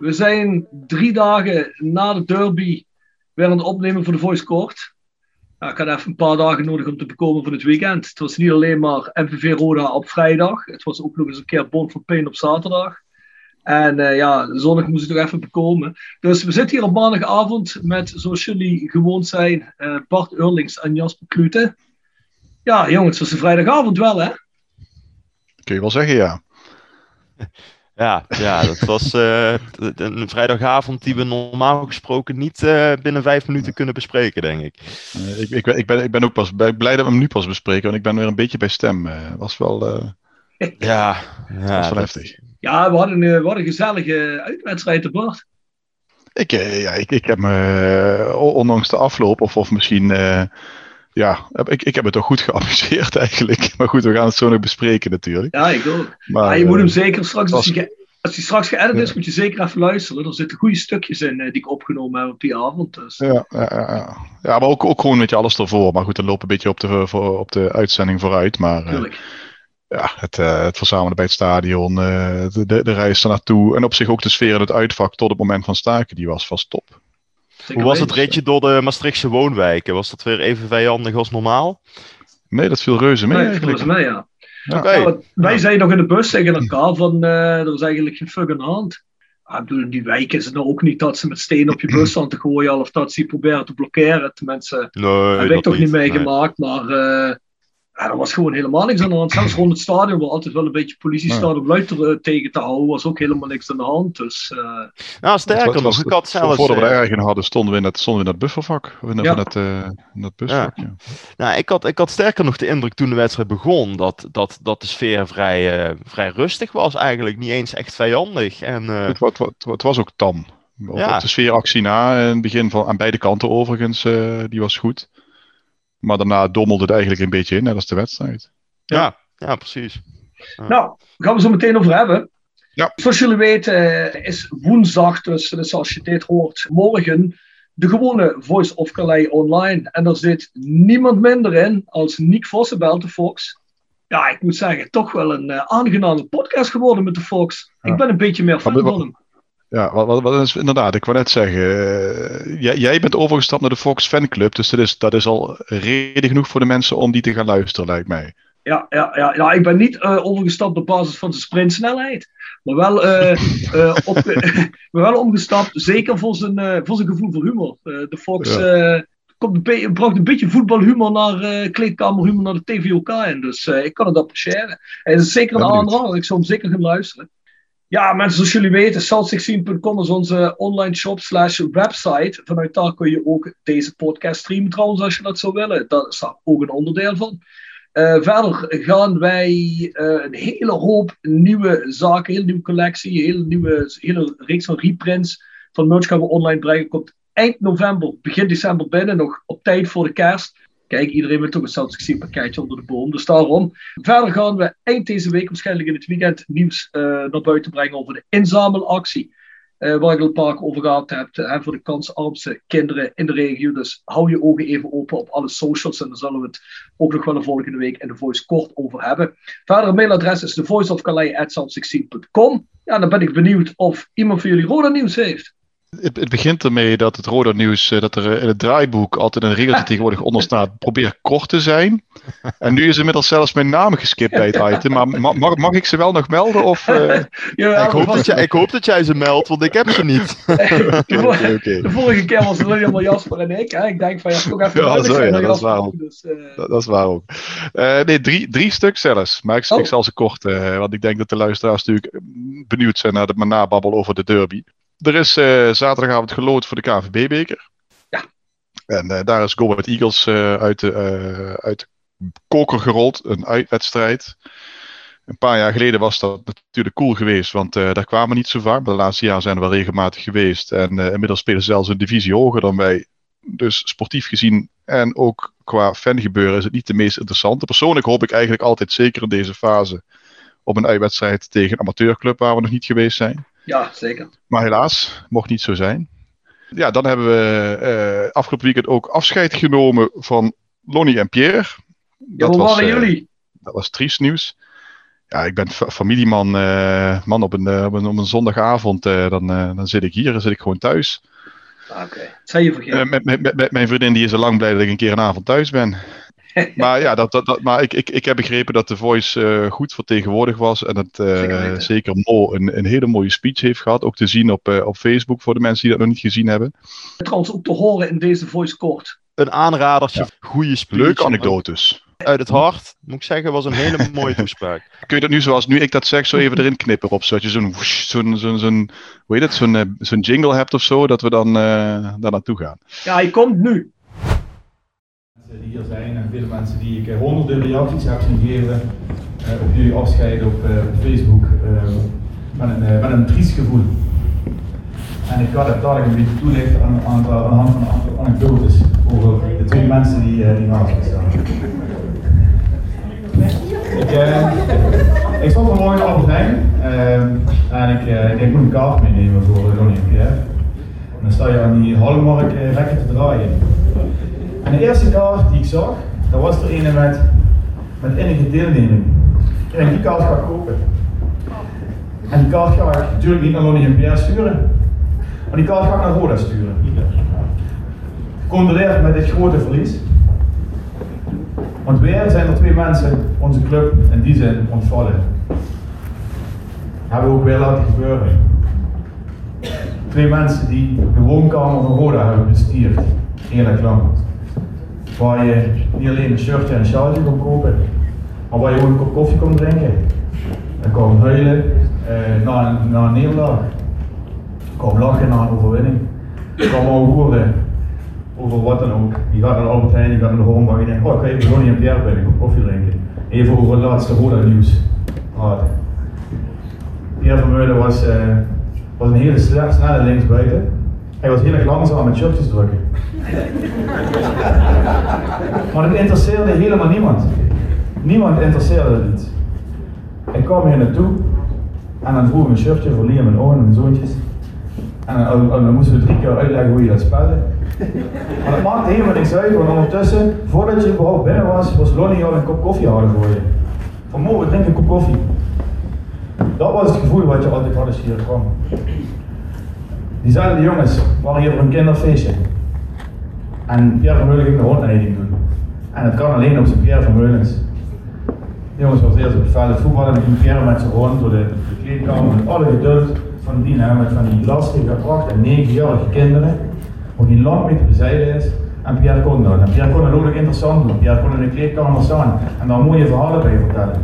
We zijn drie dagen na de derby weer aan het opnemen voor de Voice Court. Ja, ik had even een paar dagen nodig om te bekomen van het weekend. Het was niet alleen maar MVV Roda op vrijdag. Het was ook nog eens een keer Bond van Peen op zaterdag. En uh, ja, zondag moest ik toch even bekomen. Dus we zitten hier op maandagavond met, zoals jullie gewoon zijn, uh, Bart Eurlings en Jasper Klute. Ja, jongens, het was een vrijdagavond wel, hè? Kun je wel zeggen, ja. Ja, ja dat was uh, een vrijdagavond die we normaal gesproken niet uh, binnen vijf minuten kunnen bespreken, denk ik. Uh, ik, ik, ik, ben, ik ben ook pas blij dat we hem nu pas bespreken, want ik ben weer een beetje bij stem. was wel, ja, ja, was wel heftig. Ja, we hadden, we hadden een gezellige uitwedstrijd te bord. Ik, ja, ik, ik heb me, ondanks de afloop, of, of misschien ja, ik, ik heb het toch goed geamuseerd eigenlijk. Maar goed, we gaan het zo nog bespreken natuurlijk. Ja, ik ook. Maar, je moet hem zeker straks, als hij straks geëdit is, moet je zeker even luisteren. Er zitten goede stukjes in die ik opgenomen heb op die avond. Dus. Ja, ja, ja. ja, maar ook, ook gewoon met je alles ervoor. Maar goed, dan lopen een beetje op de, voor, op de uitzending vooruit. Maar uh, ja, het, uh, het verzamelen bij het stadion, uh, de, de, de reis ernaartoe. En op zich ook de sfeer in het uitvak tot het moment van staken, die was vast top. Hoe was het ritje door de Maastrichtse woonwijken? Was dat weer even vijandig als normaal? Nee, dat viel reuze mee nee, eigenlijk. Dat mee, ja. Okay. ja wij ja. zeiden nog in de bus tegen elkaar van, uh, er is eigenlijk geen fuck aan de hand. Ah, bedoel, die wijken is het nou ook niet dat ze met steen op je bus aan te gooien of dat ze proberen te blokkeren. Tenminste, nee, heb ik toch niet meegemaakt, nee. maar... Uh, ja, er was gewoon helemaal niks aan de hand. Zelfs rond het stadion, waar altijd wel een beetje politie staat om luid tegen te houden, was ook helemaal niks aan de hand. Dus, uh... Nou, sterker nog, ik had zelfs... Voordat we er erg in hadden, stonden we in dat, stonden we in dat buffervak. In, ja. dat, uh, in dat busvak, ja. ja. Nou, ik had, ik had sterker nog de indruk toen de wedstrijd begon, dat, dat, dat de sfeer vrij, uh, vrij rustig was eigenlijk. Niet eens echt vijandig. En, het, het, het, het was ook tam. Ja. Op de sfeeractie na, in het begin van, aan beide kanten overigens, die was goed. Maar daarna dommelde het eigenlijk een beetje in, net als de wedstrijd. Ja, ja, precies. Ja. Nou, gaan we zo meteen over hebben. Ja. Zoals jullie weten is woensdag, dus, dus als je dit hoort, morgen de gewone Voice of Calais online. En daar zit niemand minder in als Nick Vossenbel, de Fox. Ja, ik moet zeggen, toch wel een uh, aangename podcast geworden met de Fox. Ja. Ik ben een beetje meer fan van hem. Ja, wat, wat, wat is, inderdaad, ik wou net zeggen, uh, jij, jij, bent overgestapt naar de Fox Fanclub, dus dat is, dat is al reden genoeg voor de mensen om die te gaan luisteren, lijkt mij. Ja, ja, ja, ja ik ben niet uh, overgestapt op basis van zijn sprintsnelheid, maar wel, uh, op, maar wel omgestapt, zeker voor zijn, voor zijn gevoel voor humor. de Fox ja. komt een bracht een beetje voetbalhumor naar kleedkamerhumor naar de TVOK in, dus ik kan het appreciëren. Hij is zeker een aanrader, ik zou hem zeker gaan luisteren. Ja, mensen, zoals jullie weten, salt16.com is onze online shop slash website. Vanuit daar kun je ook deze podcast streamen trouwens, als je dat zou willen. Daar is ook een onderdeel van. Uh, verder gaan wij uh, een hele hoop nieuwe zaken, een hele nieuwe collectie, een hele nieuwe hele reeks van reprints van merch we online brengen. Komt eind november, begin december binnen, nog op tijd voor de kerst. Kijk, iedereen wil toch Celtics pakketje onder de boom. Dus daarom. Verder gaan we eind deze week, waarschijnlijk in het weekend, nieuws uh, naar buiten brengen over de inzamelactie. Uh, waar ik al een paar keer over gehad heb. Voor de kansarmste kinderen in de regio. Dus hou je ogen even open op alle socials. En daar zullen we het ook nog wel de volgende week in de Voice kort over hebben. Verder, mailadres is thevoiceofcalais.com. Ja, dan ben ik benieuwd of iemand van jullie Roda nieuws heeft. Het, het, begint ermee dat het Roda Nieuws, dat er in het draaiboek altijd een regeltje tegenwoordig onder staat. Probeer kort te zijn. En nu is inmiddels zelfs mijn naam geskipt bij het item. Maar mag, mag ik ze wel nog melden? Of, uh... ja, ik, hoop dat jij, ik hoop dat jij ze meldt, want ik heb ze niet. de, vorige, okay. de vorige keer was het helemaal Jasper en ik. Hè? Ik denk van ja, toch even ja, zo, ja, dat, is waar ook. Dus, uh... dat, dat, is waar ook. Uh, nee, drie, drie stuk zelfs. Maar ik, oh. ik zal ze kort, want ik denk dat de luisteraars natuurlijk benieuwd zijn naar de nababbel over de derby. Er is uh, zaterdagavond gelood voor de KVB-beker. Ja. En uh, daar is Go Ahead Eagles uh, uit, de, uit de koker gerold. Een uitwedstrijd. een paar jaar geleden was dat natuurlijk cool geweest, want daar kwamen niet zo vaak. Maar de laatste jaren zijn we wel regelmatig geweest. En inmiddels spelen ze zelfs een divisie hoger dan wij. Dus sportief gezien en ook qua fangebeuren is het niet de meest interessante. Persoonlijk hoop ik eigenlijk altijd, zeker in deze fase, op een uitwedstrijd tegen een amateurclub waar we nog niet geweest zijn. Ja, zeker. Maar helaas, mocht niet zo zijn. Ja, dan hebben we uh, afgelopen weekend ook afscheid genomen van Lonnie en Pierre. Dat ja, hoe waren jullie? Dat was triest nieuws ja, ik ben familieman uh, man op, een, op, een, op een zondagavond. Dan, dan zit ik hier, dan zit ik gewoon thuis. Ah, oké, okay. je vergeten. met, met, met, mijn vriendin die is al lang blij dat ik een keer een avond thuis ben. maar ja, dat, dat, dat, maar ik, ik, ik heb begrepen dat de Voice goed vertegenwoordigd was. En dat zeker, zeker Mo een, een hele mooie speech heeft gehad. Ook te zien op, op Facebook voor de mensen die dat nog niet gezien hebben. Trouwens ook te horen in deze Voice Kort. Een aanradertje, ja. goede speech. Leuke anekdotes uit het hart, moet ik zeggen, was een hele mooie toespraak. Kun je dat nu zoals nu ik dat zeg, zo even erin knippen op, zodat je zo'n, zo'n, zo'n, zo'n hoe heet het, zo'n, zo'n jingle hebt of zo, dat we dan uh, daar naartoe gaan. Ja, hij komt nu. Mensen die hier zijn en veel mensen die ik uh, honderden reacties heb gegeven uh, op jullie afscheid op, op Facebook, met, een, met een triest gevoel. En ik ga het dadelijk een beetje toelichten aan, aan, de hand van een aantal anekdotes over de twee mensen die, die naast me staan. Ik, stond vanmorgen Albert Heijn uh, en ik, ik denk, moet een kaart meenemen voor Ronnie en. En dan sta je aan die Halmark rekken te draaien. En de eerste kaart die ik zag, dat was er een met, met innige deelneming. En die kaart ga ik kopen. En die kaart ga ik natuurlijk niet naar Lonnie en Pierre sturen, maar die kaart ga ik naar Roda sturen. Gecondoleerd met dit grote verlies. Want weer zijn er twee mensen, onze club, in die zin ontvallen. Hebben we ook weer laten gebeuren. Twee mensen die de woonkamer van Roda hebben bestierd. Eerlijk lang. Waar je niet alleen een shirtje en een sjaaltje kon kopen, maar waar je ook een kop koffie kon drinken. En kon huilen eh, na, een, na een nederlaag. Lachen na een overwinning. Kom horen over wat dan ook. Je gaat naar de Albert Heijn, je gaat naar de Hornbach en je denkt, oh ik ga even Ronnie en Pierre binnen, koffie drinken. Even over het laatste Roda nieuws praten. Pierre Vermeulen was, uh, was een hele snelle linksbuiten. Hij was heel erg langzaam met shirtjes drukken. maar het interesseerde helemaal niemand. Niemand interesseerde het niet. Ik kwam hier naartoe en dan vroeg ik een shirtje voor Liam en Owen en mijn zoontjes. En dan, dan moesten we drie keer uitleggen hoe je dat spelde. Maar dat maakt helemaal niks uit, want ondertussen, voordat je überhaupt binnen was, was Lonnie al een kop koffie houden voor je. Van mogen drinken een kop koffie. Dat was het gevoel wat je altijd had als je hier kwam. Diezelfde jongens waren hier voor een kinderfeestje. En Pierre Vermeulen ging de rondleiding doen. En het kan alleen op zijn Pierre Vermeulens. De jongens was eerst op het veld voetballen en ging Pierre met ze rond door de, kleedkamer met alle geduld van die, met van die lastige, 8 en 9-jarige kinderen hoe geen land meer te bezijden is. En Pierre kon dat. En Pierre kon het ook interessant doen. Pierre kon in de kleedkamer staan en daar mooie verhalen bij vertellen.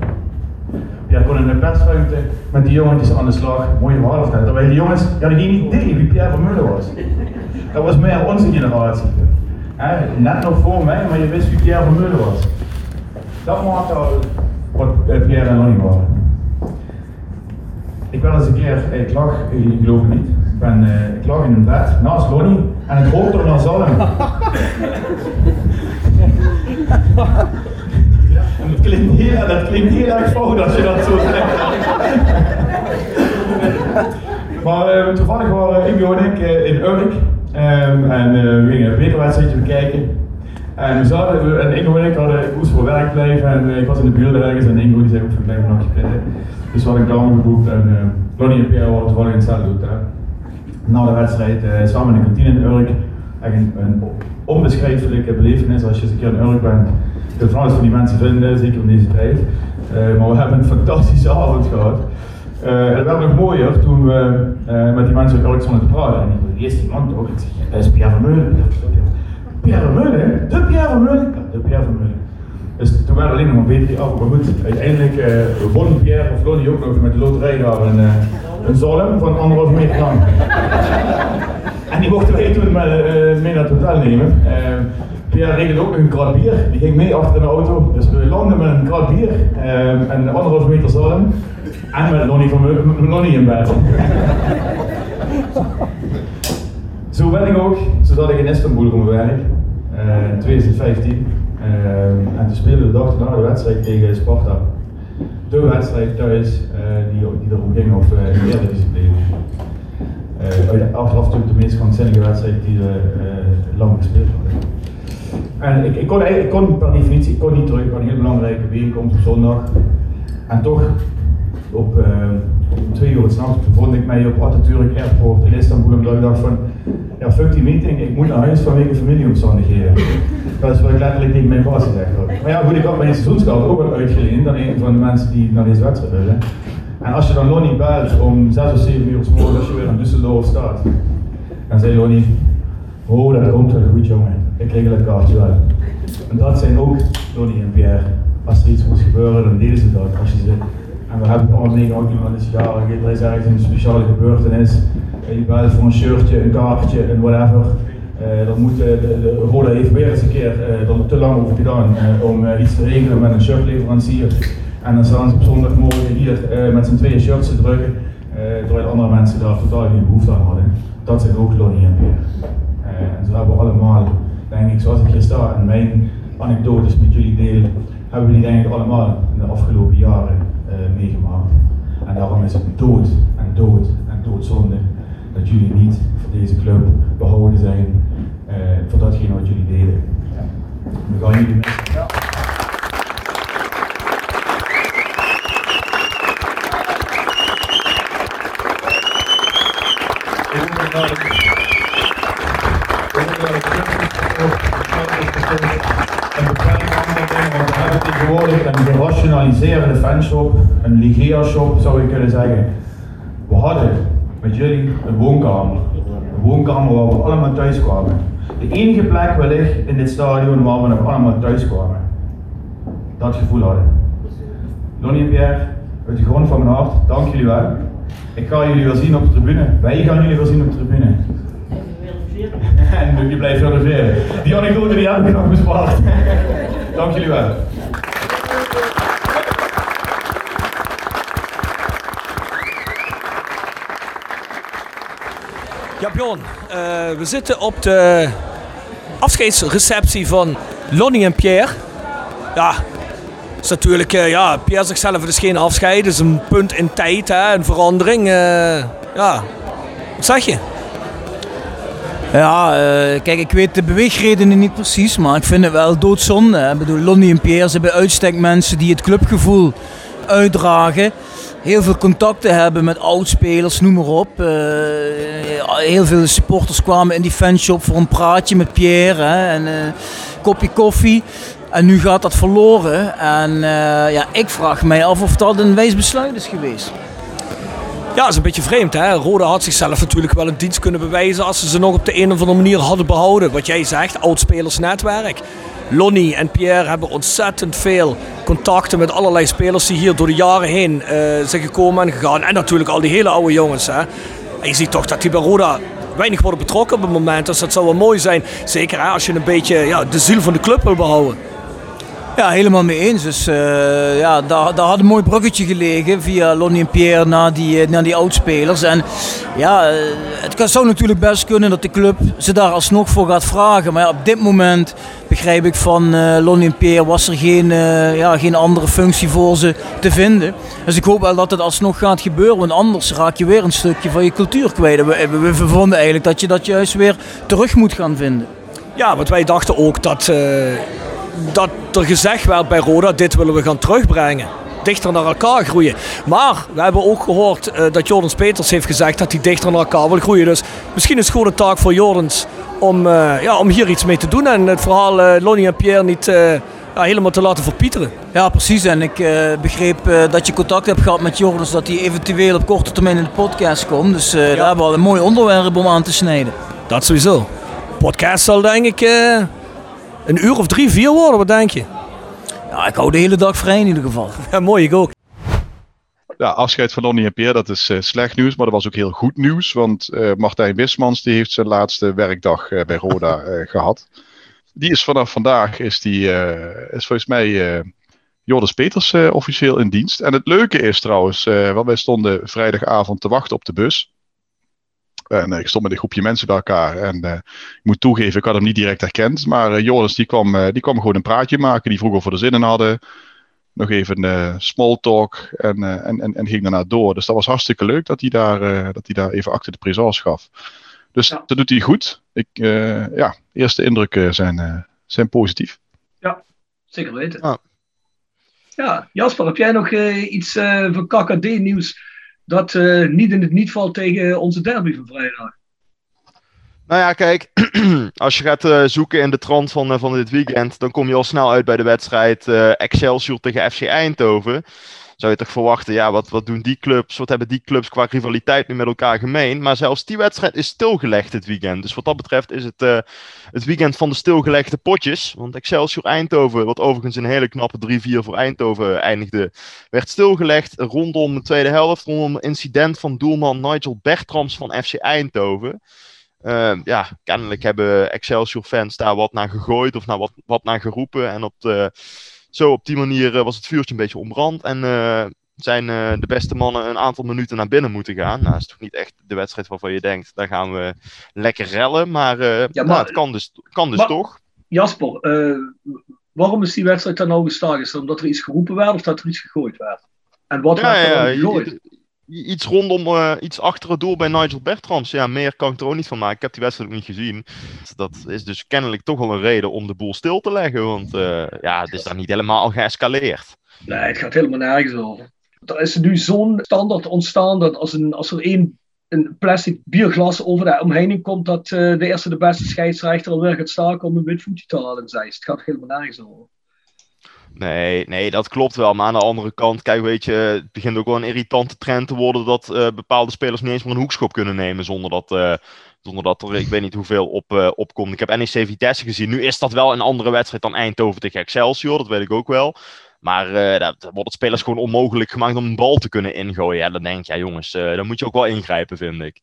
Pierre kon in de persruimte met die jongetjes aan de slag mooie verhalen vertellen. Terwijl die jongens, ja, die geen idee wie Pierre Vermeulen was. Dat was meer onze generatie. Net nog voor mij, maar je wist wie Pierre Vermeulen was. Dat maakte al wat eh, Pierre en Lonnie waren. Ik wel eens een keer, ik lag, ik geloof het niet, ik, ben, uh, ik lag in een bed naast Lonnie en het rook er naar zalm. en dat klinkt heel, dat klinkt heel erg fout als je dat zo zegt. maar uh, toevallig waren Ingo en ik uh, in Urk um, en we gingen een bekerwedstrijdje bekijken. En we zaten, en Ingo en ik hadden, voor werk blijven en ik was in de buurt ergens en Ingo die zei ook van blijf nog zitten. Dus we hadden een kamer geboekt en uh, Lonnie en Pierre waren toevallig in hetzelfde hotel na de wedstrijd samen in de kantine in Urk. Echt een, onbeschrijfelijke belevenis als je eens een keer in Urk bent. Je kunt van die mensen vinden, zeker in deze tijd. Uh, maar we hebben een fantastische avond gehad. Uh, het werd nog mooier toen we met die mensen Urk stonden te praten. En ik eerst die man toch, ik dat is Pierre Vermeulen. Pierre Vermeulen? De Pierre Vermeulen? Ja, de Pierre Vermeulen. Dus toen waren alleen nog een beetje af. Maar goed, uiteindelijk uh, won Pierre of Lonnie ook nog met de loterij daar een, een zalm van anderhalf meter lang. en die mochten wij toen mee, uh, mee naar het hotel nemen. Pierre regelde ook nog een krat bier. Die ging mee achter in de auto. Dus we landen met een krat bier en anderhalf meter zalm. En met Lonnie, van, Lonnie in bed. Zo ben ik ook, zodat ik in Istanbul kom werk. Uh, in 2015. Uh, en toen speelde de dag na de wedstrijd tegen Sparta. De wedstrijd thuis uh, die, die erom ging of uh, in de Eredivisie uh, achteraf natuurlijk de meest krankzinnige wedstrijd die we lang gespeeld hadden. En ik, ik, kon, ik kon per definitie ik kon niet terug, ik een heel belangrijke bijeenkomst op zondag. En toch, op, op twee uur s'nachts bevond ik mij op Atatürk Airport in Istanbul. Omdat ik dacht van, ja fuck die meeting, ik moet naar huis vanwege familieomstandigheden. Dat is wat ik letterlijk tegen mijn baas gezegd had. Maar ja goed, ik had mijn seizoenskaart ook wel uitgeleend dan een van de mensen die naar deze wedstrijd willen. En als je dan Lonnie belt om 6 of 7 uur s morgens als je weer in Düsseldorf staat, dan zei Lonnie, oh dat komt wel goed jongen, ik regel het kaartje wel. En dat zijn ook Lonnie en Pierre. Als er iets moet gebeuren, dan delen ze dat. Als je zit. We hebben allemaal meegemaakt, iemand is jaren, er is ergens een speciale gebeurtenis. Je belt voor een shirtje, een kaartje, en whatever. Uh, dan moet de, de, de Roda even weer eens een keer uh, er te lang over gedaan om iets te regelen met een shirtleverancier. En dan staan ze op zondagmorgen hier met z'n tweeën shirts te drukken, terwijl andere mensen daar totaal geen behoefte aan hadden. Dat zijn ook Lonnie en Peer. En zo hebben we allemaal, denk ik, zoals ik hier sta en mijn anekdotes met jullie deel, hebben we die denk ik allemaal in de afgelopen jaren meegemaakt. En daarom is het dood en dood en doodzonde dat jullie niet voor deze club behouden zijn voor datgene wat jullie deden. We gaan jullie missen. Ja. Tegenwoordig een gerationaliserende fanshop, een Ligea shop zou je kunnen zeggen. We hadden met jullie een woonkamer. Een woonkamer waar we allemaal thuis kwamen. De enige plek wellicht in dit stadion waar we nog allemaal thuis kwamen. Dat gevoel hadden. Lonnie en Pierre, uit de grond van mijn hart, dank jullie wel. Ik ga jullie weer zien op de tribune. Wij gaan jullie weer zien op de tribune. En je blijft filosoferen. Die anekdote die heb ik nog bespaard. Dank jullie wel. Ja, Bjorn, uh, we zitten op de afscheidsreceptie van Lonnie en Pierre. Ja, is natuurlijk, uh, ja, Pierre zichzelf is geen afscheid, het is een punt in tijd, hè, een verandering. Uh, ja, wat zeg je? Ja, uh, kijk, ik weet de beweegredenen niet precies, maar ik vind het wel doodzonde. Ik bedoel, Lonnie en Pierre zijn bij uitstek mensen die het clubgevoel uitdragen. Heel veel contacten hebben met oudspelers, noem maar op. Uh, heel veel supporters kwamen in die fanshop voor een praatje met Pierre hè, en een kopje koffie. En nu gaat dat verloren. En ja, ik vraag mij af of dat een wijs besluit is geweest. Ja, dat is een beetje vreemd. Hè? Roda had zichzelf natuurlijk wel een dienst kunnen bewijzen als ze ze nog op de een of andere manier hadden behouden. Wat jij zegt, oudspelersnetwerk. Lonnie en Pierre hebben ontzettend veel contacten met allerlei spelers die hier door de jaren heen uh, zijn gekomen en gegaan. En natuurlijk al die hele oude jongens. Hè? Je ziet toch dat die bij Roda weinig worden betrokken op het moment. Dus dat zou wel mooi zijn. Zeker als je een beetje ja, de ziel van de club wil behouden. Ja, helemaal mee eens. Dus uh, ja, daar, daar had een mooi bruggetje gelegen via Lonnie en Pierre naar die, eh, naar die oudspelers. En ja, uh, het zou natuurlijk best kunnen dat de club ze daar alsnog voor gaat vragen. Maar op dit moment begrijp ik van uh, Lonnie en Pierre was er geen, ja, geen andere functie voor ze te vinden. Dus ik hoop wel dat het alsnog gaat gebeuren, want anders raak je weer een stukje van je cultuur kwijt. We, we, we vonden eigenlijk dat je dat juist weer terug moet gaan vinden. Ja, want wij dachten ook dat dat er gezegd werd bij Roda, dit willen we gaan terugbrengen. Dichter naar elkaar groeien. Maar we hebben ook gehoord uh, dat Jordans Peters heeft gezegd dat hij dichter naar elkaar wil groeien. Dus misschien is het gewoon een taak voor Jordans om, uh, ja, om hier iets mee te doen. En het verhaal uh, Lonnie en Pierre niet ja, helemaal te laten verpieteren. Ja, precies. En ik begreep dat je contact hebt gehad met Jordans. Dat hij eventueel op korte termijn in de podcast komt. Dus ja. daar hebben we al een mooi onderwerp om aan te snijden. Dat sowieso. Podcast zal denk ik een uur of drie, vier worden, wat denk je? Ja, ik hou de hele dag vrij in ieder geval. Ja, mooi, ik ook. Ja, afscheid van Lonnie en Pierre, dat is uh, slecht nieuws, maar dat was ook heel goed nieuws. Want uh, Martijn Wismans die heeft zijn laatste werkdag uh, bij Roda gehad. die is vanaf vandaag, is, die, is volgens mij Joris Peters officieel in dienst. En het leuke is trouwens, want wij stonden vrijdagavond te wachten op de bus. En ik stond met een groepje mensen bij elkaar. En ik moet toegeven, ik had hem niet direct herkend. Maar Joris die kwam, die kwam gewoon een praatje maken. Die vroeg of we er zin in hadden nog even uh, small talk en, uh, en, en, en, ging daarna door. Dus dat was hartstikke leuk dat hij daar, uh, dat hij daar even achter de présence gaf. Dus ja. dat doet hij goed. Ik, ja, eerste indrukken zijn, zijn positief. Ja, zeker weten. Ah. Ja, Jasper, heb jij nog iets van KKD-nieuws dat niet in het niet valt tegen onze derby van vrijdag? Nou ja, kijk, als je gaat uh, zoeken in de trant van, uh, van dit weekend, dan kom je al snel uit bij de wedstrijd Excelsior tegen FC Eindhoven. Zou je toch verwachten, ja, wat, wat doen die clubs, wat hebben die clubs qua rivaliteit nu met elkaar gemeen? Maar zelfs die wedstrijd is stilgelegd dit weekend. Dus wat dat betreft is het het weekend van de stilgelegde potjes. Want Excelsior Eindhoven, wat overigens een hele knappe 3-4 voor Eindhoven eindigde, werd stilgelegd rondom de tweede helft, rondom een incident van doelman Nigel Bertrams van FC Eindhoven. Uh, ja, kennelijk hebben Excelsior-fans daar wat naar gegooid of naar wat, wat naar geroepen. En op de, zo op die manier eh, was het vuurtje een beetje ontbrand. En uh, zijn eh, de beste mannen een aantal minuten naar binnen moeten gaan. Nou, dat is toch niet echt de wedstrijd waarvan je denkt, daar gaan we lekker rellen. Maar, ja, nou, maar het kan dus, kan dus toch. Jasper, waarom is die wedstrijd dan nou gestaakt? Is het omdat er iets geroepen werd of dat er iets gegooid werd? En wat ja, werd er ja, gegooid? Iets rondom, uh, iets achter het doel bij Nigel Bertrams. Ja, meer kan ik er ook niet van maken. Ik heb die wedstrijd ook niet gezien. Dat is dus kennelijk toch wel een reden om de boel stil te leggen. Want uh, ja, het is daar niet helemaal geëscaleerd. Nee, het gaat helemaal nergens over. Er is nu zo'n standaard ontstaan dat als, een, als er één een plastic bierglas over de omheining komt, dat uh, de eerste de beste scheidsrechter alweer gaat staken om een wit voetje te halen. Zij. Het gaat helemaal nergens over. Nee, nee, dat klopt wel. Maar aan de andere kant, kijk, weet je, het begint ook wel een irritante trend te worden dat uh, bepaalde spelers niet eens meer een hoekschop kunnen nemen zonder dat, uh, zonder dat er, ik weet niet hoeveel op, uh, opkomt. Ik heb NEC Vitesse gezien. Nu is dat wel een andere wedstrijd dan Eindhoven tegen Excelsior, dat weet ik ook wel. Maar dat wordt het spelers gewoon onmogelijk gemaakt om een bal te kunnen ingooien. Ja, dan denk ja jongens, dan moet je ook wel ingrijpen, vind ik.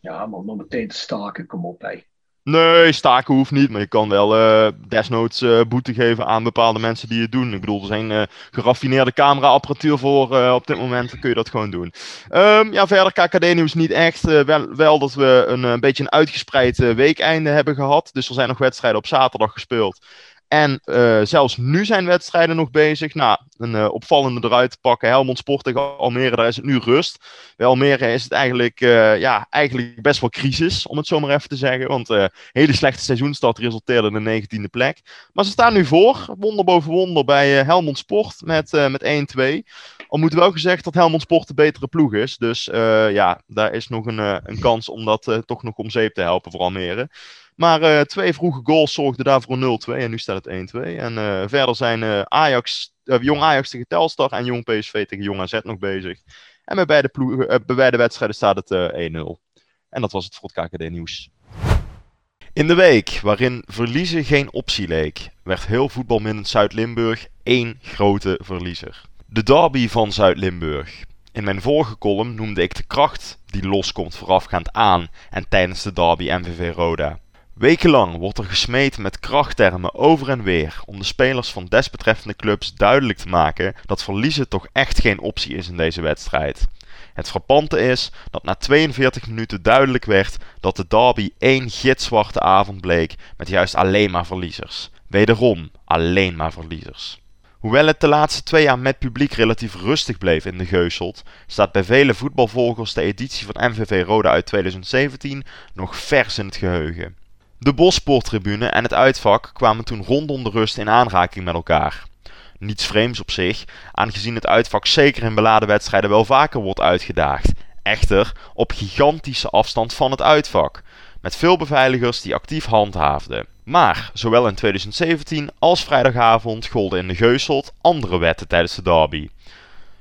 Ja, maar om meteen te staken, kom op, hé. Nee, staken hoeft niet, maar je kan wel uh, desnoods uh, boete geven aan bepaalde mensen die het doen. Ik bedoel, er zijn uh, geraffineerde cameraapparatuur voor op dit moment, dan kun je dat gewoon doen. Um, ja, verder KKD-nieuws niet echt. wel, wel dat we een, een beetje een uitgespreid weekeinde hebben gehad. Dus er zijn nog wedstrijden op zaterdag gespeeld. En uh, zelfs nu zijn wedstrijden nog bezig. Nou, een uh, opvallende eruit te pakken. Helmond Sport tegen Almere, daar is het nu rust. Bij Almere is het eigenlijk, uh, ja, eigenlijk best wel crisis, om het zo maar even te zeggen. Want een hele slechte seizoenstart resulteerde in de 19e plek. Maar ze staan nu voor, wonder boven wonder, bij Helmond Sport met, met 1-2. Al moet wel gezegd dat Helmond Sport de betere ploeg is. Dus ja, daar is nog een, een kans om dat toch nog om zeep te helpen voor Almere. Maar uh, twee vroege goals zorgden daarvoor 0-2 en nu staat het 1-2. En uh, verder zijn uh, Ajax, Jong Ajax tegen Telstar en Jong PSV tegen Jong AZ nog bezig. En bij beide, bij beide wedstrijden staat het 1-0. En dat was het voor het KKD nieuws. In de week waarin verliezen geen optie leek, werd heel voetbalminnend Zuid-Limburg één grote verliezer. De derby van Zuid-Limburg. In mijn vorige column noemde ik de kracht die loskomt voorafgaand aan en tijdens de derby MVV Roda. Wekenlang wordt er gesmeed met krachttermen over en weer om de spelers van desbetreffende clubs duidelijk te maken dat verliezen toch echt geen optie is in deze wedstrijd. Het frappante is dat na 42 minuten duidelijk werd dat de derby één gitzwarte avond bleek met juist alleen maar verliezers. Wederom alleen maar verliezers. Hoewel het de laatste twee jaar met publiek relatief rustig bleef in de Geuselt, staat bij vele voetbalvolgers de editie van MVV Roda uit 2017 nog vers in het geheugen. De Bosporttribune en het uitvak kwamen toen rondom de rust in aanraking met elkaar. Niets vreemds op zich, aangezien het uitvak zeker in beladen wedstrijden wel vaker wordt uitgedaagd. Echter op gigantische afstand van het uitvak, met veel beveiligers die actief handhaafden. Maar zowel in 2017 als vrijdagavond golden in de Geuselt andere wetten tijdens de derby.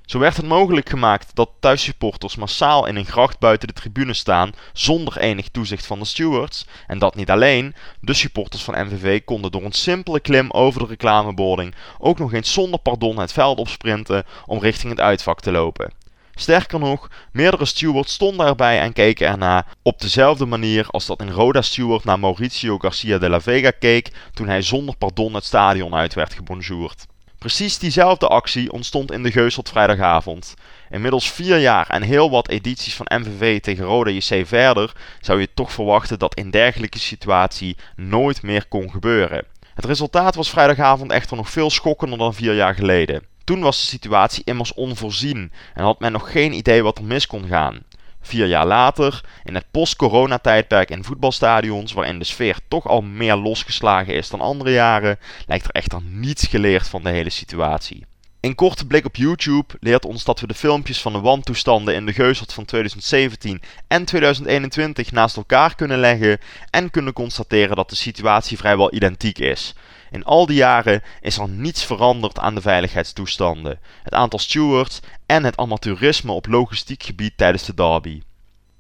Zo werd het mogelijk gemaakt dat thuissupporters massaal in een gracht buiten de tribune staan zonder enig toezicht van de stewards. En dat niet alleen, de supporters van MVV konden door een simpele klim over de reclameboarding ook nog eens zonder pardon het veld opsprinten om richting het uitvak te lopen. Sterker nog, meerdere stewards stonden erbij en keken erna op dezelfde manier als dat in Roda steward naar Mauricio Garcia de la Vega keek toen hij zonder pardon het stadion uit werd gebonjourd. Precies diezelfde actie ontstond in de Geus vrijdagavond. Inmiddels vier jaar en heel wat edities van MVV tegen Roda JC verder zou je toch verwachten dat in dergelijke situatie nooit meer kon gebeuren. Het resultaat was vrijdagavond echter nog veel schokkender dan vier jaar geleden. Toen was de situatie immers onvoorzien en had men nog geen idee wat er mis kon gaan. Vier jaar later, in het post-corona-tijdperk in voetbalstadions, waarin de sfeer toch al meer losgeslagen is dan andere jaren, lijkt er echter niets geleerd van de hele situatie. Een korte blik op YouTube leert ons dat we de filmpjes van de wantoestanden in de Geuzelt van 2017 en 2021 naast elkaar kunnen leggen en kunnen constateren dat de situatie vrijwel identiek is. In al die jaren is er niets veranderd aan de veiligheidstoestanden, het aantal stewards en het amateurisme op logistiek gebied tijdens de derby.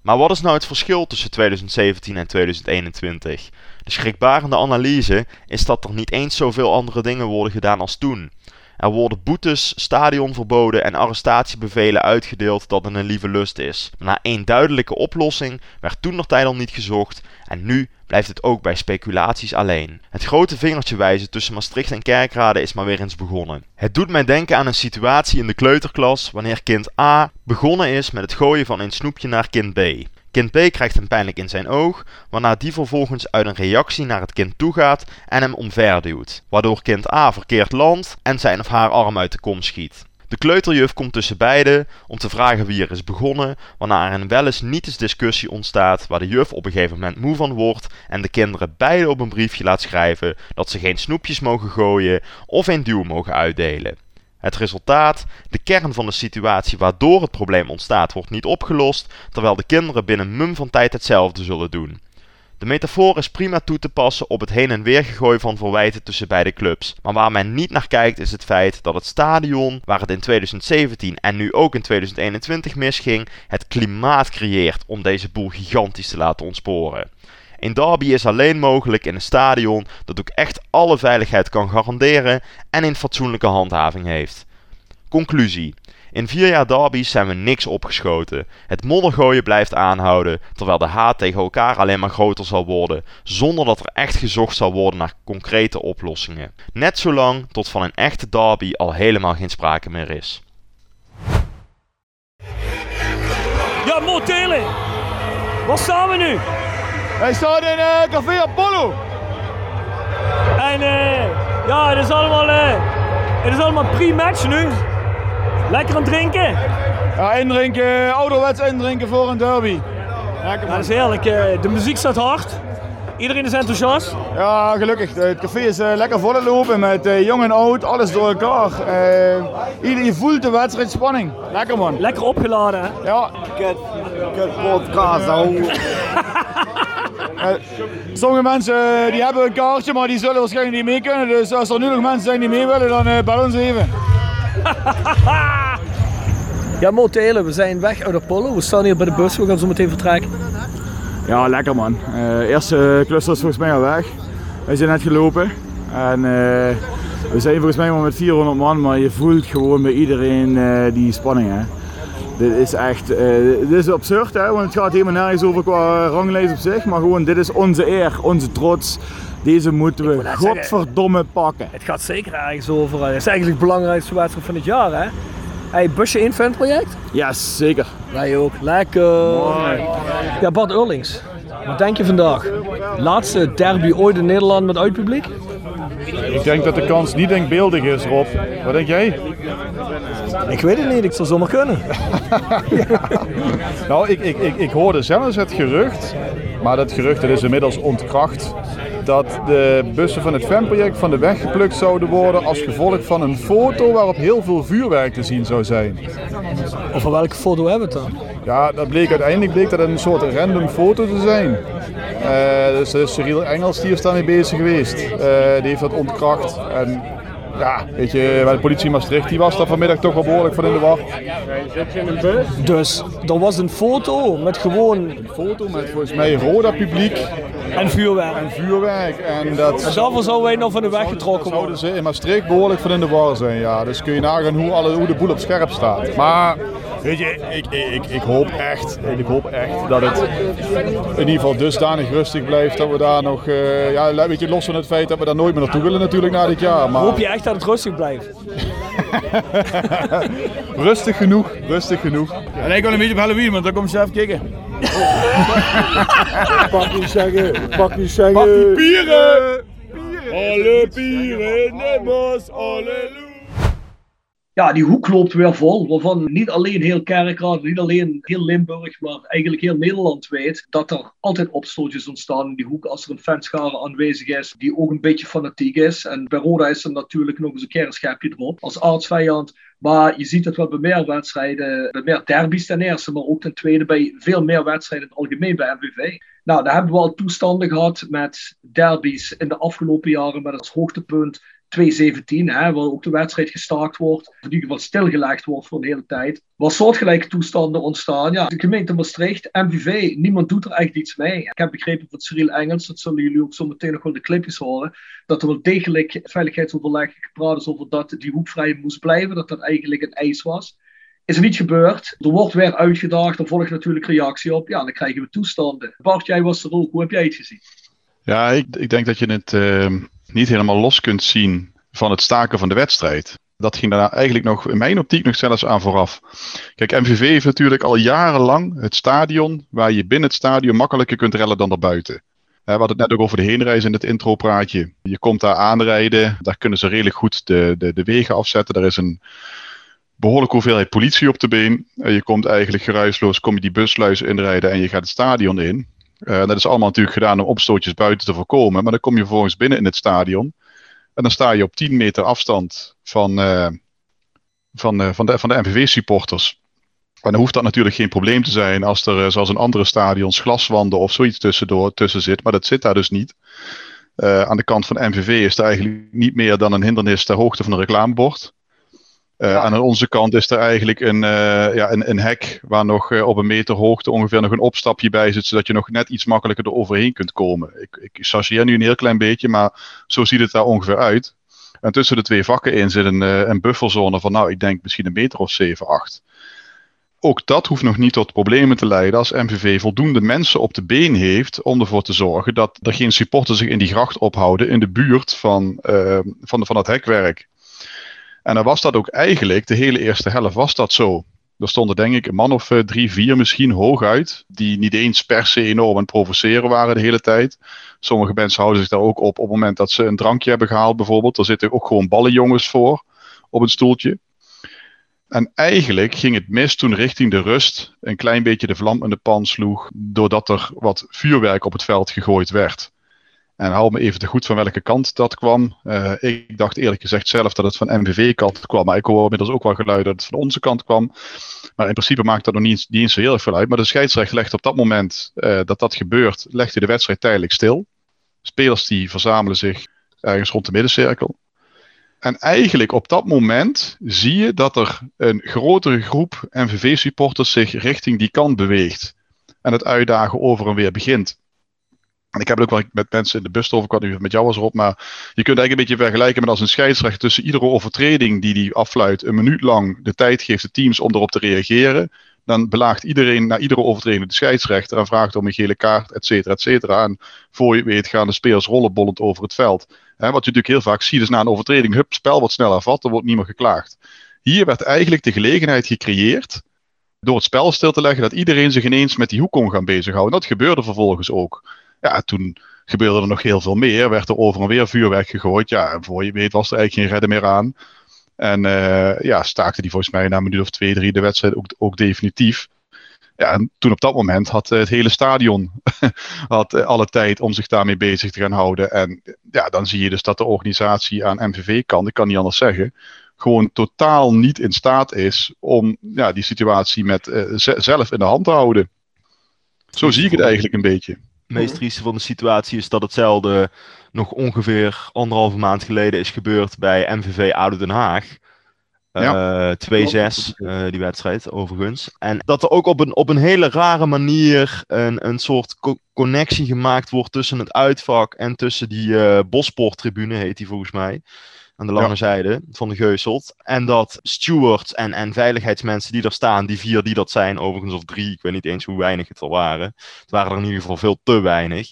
Maar wat is nou het verschil tussen 2017 en 2021? De schrikbarende analyse is dat er niet eens zoveel andere dingen worden gedaan als toen. Er worden boetes, stadionverboden en arrestatiebevelen uitgedeeld dat een lieve lust is. Maar na één duidelijke oplossing werd toen nog tijd al niet gezocht en nu blijft het ook bij speculaties alleen. Het grote vingertje wijzen tussen Maastricht en Kerkrade is maar weer eens begonnen. Het doet mij denken aan een situatie in de kleuterklas wanneer kind A begonnen is met het gooien van een snoepje naar kind B. Kind B krijgt hem pijnlijk in zijn oog, waarna die vervolgens uit een reactie naar het kind toe gaat en hem omverduwt, waardoor kind A verkeerd landt en zijn of haar arm uit de kom schiet. De kleuterjuf komt tussen beiden om te vragen wie er is begonnen, waarna er een wel eens niet discussie ontstaat waar de juf op een gegeven moment moe van wordt en de kinderen beide op een briefje laat schrijven dat ze geen snoepjes mogen gooien of een duw mogen uitdelen. Het resultaat, de kern van de situatie waardoor het probleem ontstaat, wordt niet opgelost, terwijl de kinderen binnen mum van tijd hetzelfde zullen doen. De metafoor is prima toe te passen op het heen en weer gegooien van verwijten tussen beide clubs. Maar waar men niet naar kijkt is het feit dat het stadion, waar het in 2017 en nu ook in 2021 misging, het klimaat creëert om deze boel gigantisch te laten ontsporen. Een derby is alleen mogelijk in een stadion dat ook echt alle veiligheid kan garanderen en een fatsoenlijke handhaving heeft. Conclusie. In vier jaar derby's zijn we niks opgeschoten. Het moddergooien blijft aanhouden, terwijl de haat tegen elkaar alleen maar groter zal worden, zonder dat er echt gezocht zal worden naar concrete oplossingen. Net zolang tot van een echte derby al helemaal geen sprake meer is. Ja, Motelen! Waar staan we nu? Wij staan in uh, Café Apollo. En uh, ja, het is allemaal, uh, het is allemaal pre-match nu. Lekker aan het drinken. Ja, indrinken, ouderwets indrinken voor een derby. Lekker, ja, dat is heerlijk. de muziek staat hard. Iedereen is enthousiast? Ja, gelukkig. Het café is uh, lekker vollopen met uh, jong en oud, alles door elkaar. Uh, iedereen voelt de wedstrijdspanning. Lekker man. Lekker opgeladen hè? Ja. Kut, kut podcast, sommige mensen die hebben een kaartje, maar die zullen waarschijnlijk niet mee kunnen. Dus als er nu nog mensen zijn die mee willen, dan bel ons even. ja, Motelen, we zijn weg uit Apollo. We staan hier bij de bus, we gaan zo meteen vertrekken. Ja, lekker man. Uh, eerste cluster is volgens mij al weg. Wij zijn net gelopen. En uh, we zijn volgens mij maar met 400 man, maar je voelt gewoon bij iedereen die spanning. Hè. Dit is echt, dit is absurd hè, want het gaat helemaal nergens over qua ranglijst op zich. Maar gewoon, dit is onze eer, onze trots. Deze moeten we godverdomme zeggen, pakken. Het gaat zeker ergens over. Het is eigenlijk de belangrijkste wedstrijd van het jaar hè. Hey, busje in fanproject? Ja, zeker. Wij ook. Lekker. Mooi. Ja, Bart Eurlings. Wat denk je vandaag? Laatste derby ooit in Nederland met uitpubliek? Ik denk dat de kans niet denkbeeldig is, Rob. Wat denk jij? Ik weet het niet, ik zou zomaar kunnen. nou, ik, ik, ik, ik hoorde zelfs het gerucht, maar dat gerucht dat is inmiddels ontkracht dat de bussen van het fanproject van de weg geplukt zouden worden als gevolg van een foto waarop heel veel vuurwerk te zien zou zijn. Over welke foto hebben we het dan? Ja, dat bleek uiteindelijk bleek dat een soort random foto te zijn. Uh, dus, dus Cyril Engels die is daarmee bezig geweest. Uh, die heeft dat ontkracht. En ja, weet je, bij de politie in Maastricht, die was daar vanmiddag toch wel behoorlijk van in de war. Dus er was een foto met gewoon... Een foto met volgens mij Roda publiek. En vuurwerk. En vuurwerk. En, dat, en daarvoor zouden wij nog van de weg getrokken worden. Zouden ze in Maastricht behoorlijk van in de war zijn, ja. Dus kun je nagaan hoe, alle, hoe de boel op scherp staat. Maar Weet je, ik, ik, ik, hoop echt, ik hoop echt dat het in ieder geval dusdanig rustig blijft dat we daar nog, uh, ja, weet je, los van het feit dat we daar nooit meer naartoe willen natuurlijk na dit jaar. Maar... Hoop je echt dat het rustig blijft? rustig genoeg, rustig genoeg. En ik wil een beetje op Halloween, want dan kom je even kijken. pak die zeggen, pak die zeggen. Pak die pieren! Alle pieren, nemmers, halleluja ja, die hoek loopt weer vol. Waarvan niet alleen heel Kerkrade, niet alleen heel Limburg, maar eigenlijk heel Nederland weet dat er altijd opstootjes ontstaan in die hoek als er een fanschare aanwezig is die ook een beetje fanatiek is. En bij Roda is er natuurlijk nog eens een keer een schepje erop als aardsvijand. Maar je ziet het wel bij meer wedstrijden, bij meer derbies ten eerste, maar ook ten tweede bij veel meer wedstrijden in het algemeen bij MVV. Nou, daar hebben we al toestanden gehad met derbies in de afgelopen jaren met als hoogtepunt 2017, hè, waar ook de wedstrijd gestaakt wordt, in ieder geval stilgelegd wordt voor een hele tijd, waar soortgelijke toestanden ontstaan. Ja, de gemeente Maastricht, MVV, niemand doet er echt iets mee. Ik heb begrepen van Cyril Engels, dat zullen jullie ook zo meteen nog wel de clipjes horen, dat er wel degelijk veiligheidsoverleg gepraat is over dat die hoekvrij moest blijven, dat dat eigenlijk een eis was. Is er niet gebeurd. Er wordt weer uitgedaagd. Er volgt natuurlijk reactie op. Ja, dan krijgen we toestanden. Bart, jij was er ook. Hoe heb jij het gezien? Ja, ik, ik denk dat je het uh, niet helemaal los kunt zien van het staken van de wedstrijd. Dat ging daar eigenlijk nog, in mijn optiek, nog zelfs aan vooraf. Kijk, MVV heeft natuurlijk al jarenlang het stadion waar je binnen het stadion makkelijker kunt rellen dan daarbuiten. We hadden het net ook over de heenreis in het intropraatje. Je komt daar aanrijden, daar kunnen ze redelijk goed de, de, de wegen afzetten. Er is een behoorlijke hoeveelheid politie op de been. Je komt eigenlijk geruisloos, kom je die busluis inrijden en je gaat het stadion in. Uh, dat is allemaal natuurlijk gedaan om opstootjes buiten te voorkomen. Maar dan kom je vervolgens binnen in het stadion. En dan sta je op 10 meter afstand van, uh, van, uh, van de, van de MVV-supporters. En dan hoeft dat natuurlijk geen probleem te zijn als er, zoals in andere stadions, glaswanden of zoiets tussendoor, tussen zit. Maar dat zit daar dus niet. aan de kant van MVV is er eigenlijk niet meer dan een hindernis ter hoogte van een reclamebord. Uh, Aan onze kant is er eigenlijk een, uh, ja, een, een hek waar nog uh, op een meter hoogte ongeveer nog een opstapje bij zit, zodat je nog net iets makkelijker er overheen kunt komen. Ik, ik chargeer nu een heel klein beetje, maar zo ziet het daar ongeveer uit. En tussen de twee vakken in zit een, een bufferzone van, nou, ik denk misschien een meter of 7, 8. Ook dat hoeft nog niet tot problemen te leiden als MVV voldoende mensen op de been heeft om ervoor te zorgen dat er geen supporters zich in die gracht ophouden in de buurt van, van, van het hekwerk. En dan was dat ook eigenlijk, de hele eerste helft was dat zo. Er stonden denk ik een man of uh, drie, vier misschien hooguit, die niet eens per se enorm aan provoceren waren de hele tijd. Sommige mensen houden zich daar ook op op het moment dat ze een drankje hebben gehaald bijvoorbeeld. Er zitten ook gewoon ballenjongens voor op een stoeltje. En eigenlijk ging het mis toen richting de rust een klein beetje de vlam in de pan sloeg, doordat er wat vuurwerk op het veld gegooid werd. En hou me even te goed van welke kant dat kwam. Uh, ik dacht eerlijk gezegd zelf dat het van MVV-kant kwam. Maar ik hoor inmiddels ook wel geluiden dat het van onze kant kwam. Maar in principe maakt dat nog niet, eens zo heel erg veel uit. Maar de scheidsrechter legt op dat moment uh, dat dat gebeurt, legt hij de wedstrijd tijdelijk stil. Spelers die verzamelen zich ergens rond de middencirkel. En eigenlijk op dat moment zie je dat er een grotere groep MVV-supporters zich richting die kant beweegt. En het uitdagen over en weer begint. En ik heb het ook wel met mensen in de bus over, ik had nu met jou was erop, maar je kunt eigenlijk een beetje vergelijken met als een scheidsrechter tussen iedere overtreding die die afluit, een minuut lang de tijd geeft de teams om erop te reageren. Dan belaagt iedereen na iedere overtreding de scheidsrechter en vraagt om een gele kaart, et cetera, et cetera. En voor je weet gaan de spelers rollenbollend over het veld. wat je natuurlijk heel vaak ziet is na een overtreding, hup, spel wordt sneller vat, er wordt niet meer geklaagd. Hier werd eigenlijk de gelegenheid gecreëerd door het spel stil te leggen dat iedereen zich ineens met die hoek kon gaan bezighouden. Dat gebeurde vervolgens ook. Ja, toen gebeurde er nog heel veel meer. Werd er over en weer vuurwerk gegooid. Ja, en voor je weet was er eigenlijk geen redden meer aan. En uh, ja, staakte die volgens mij na een minuut of twee, drie de wedstrijd ook, ook definitief. Ja, en toen op dat moment had het hele stadion had eh, alle tijd om zich daarmee bezig te gaan houden. En ja, dan zie je dus dat de organisatie aan MVV kan, ik kan niet anders zeggen, gewoon totaal niet in staat is om ja, die situatie met uh, zelf in de hand te houden. Zo zie ik het eigenlijk een beetje. Meest trieste van de situatie is dat hetzelfde nog ongeveer anderhalve maand geleden is gebeurd bij MVV ADO Den Haag. Ja. Uh, 2-6, uh, die wedstrijd overigens. En dat er ook op een, op een hele rare manier een, een soort co connectie gemaakt wordt tussen het uitvak en tussen die uh, Bosporttribune, heet die volgens mij. Aan de lange ja. zijde van de Geuselt. En dat stewards en, en veiligheidsmensen die er staan, die vier die dat zijn, overigens of drie, ik weet niet eens hoe weinig het er waren. Het waren er in ieder geval veel te weinig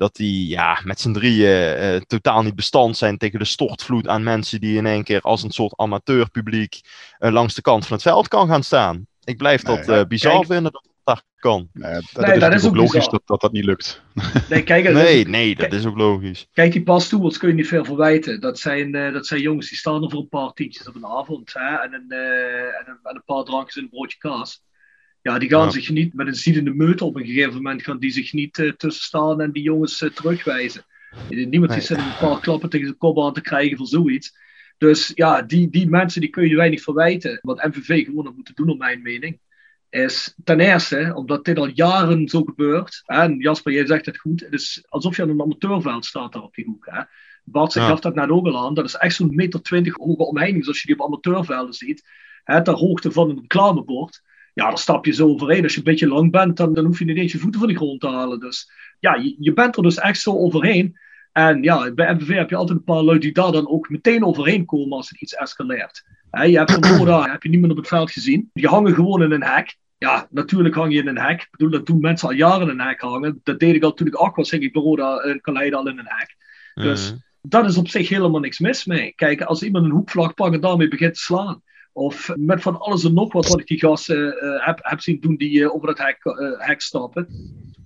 dat die ja, met z'n drieën uh, totaal niet bestand zijn tegen de stortvloed aan mensen die in één keer als een soort amateurpubliek uh, langs de kant van het veld kan gaan staan. Ik blijf dat uh, bizar kijk, vinden dat kan. Nee, dat, nee, is, dat is ook logisch dat, dat dat niet lukt. Nee, kijk, nee, nee, dat is ook logisch. Kijk, die passtoers kun je niet veel verwijten. Dat zijn, dat zijn jongens die staan er voor een paar tientjes op een avond hè, en, een, en, een, en een paar drankjes en een broodje kaas. Ja, die gaan ja. zich niet met een ziedende meute op een gegeven moment gaan die zich niet uh, tussen staan en die jongens uh, terugwijzen. Niemand nee. zit een paar klappen tegen zijn kop aan te krijgen voor zoiets. Dus ja, die, die mensen die kun je weinig verwijten. Wat MVV gewoon had moeten doen, op mijn mening, is ten eerste, omdat dit al jaren zo gebeurt. En Jasper, jij zegt het goed. Het is alsof je aan een amateurveld staat daar op die hoek. Hè? Bart ja. gaf dat net ook al aan. Dat is echt zo'n meter twintig hoge omheining, zoals je die op amateurvelden ziet. Hè, ter hoogte van een reclamebord ja, dan stap je zo overheen. Als je een beetje lang bent, dan, dan hoef je niet eens je voeten van de grond te halen. Dus ja, je, je bent er dus echt zo overheen. En ja, bij MVV heb je altijd een paar lui die daar dan ook meteen overheen komen als het iets escaleert. He, je hebt Roda heb je niemand op het veld gezien. Die hangen gewoon in een hek. Ja, natuurlijk hang je in een hek. Ik bedoel, dat doen mensen al jaren in een hek hangen. Dat deed ik al toen ik acht was, hing ik bij Roda in Kaleide al in een hek. Dus mm. dat is op zich helemaal niks mis mee. Kijk, als iemand een hoekvlag pakt en daarmee begint te slaan. Of met van alles en nog wat wat ik die gasten uh, heb, heb zien doen die uh, over het hek, uh, hek stappen.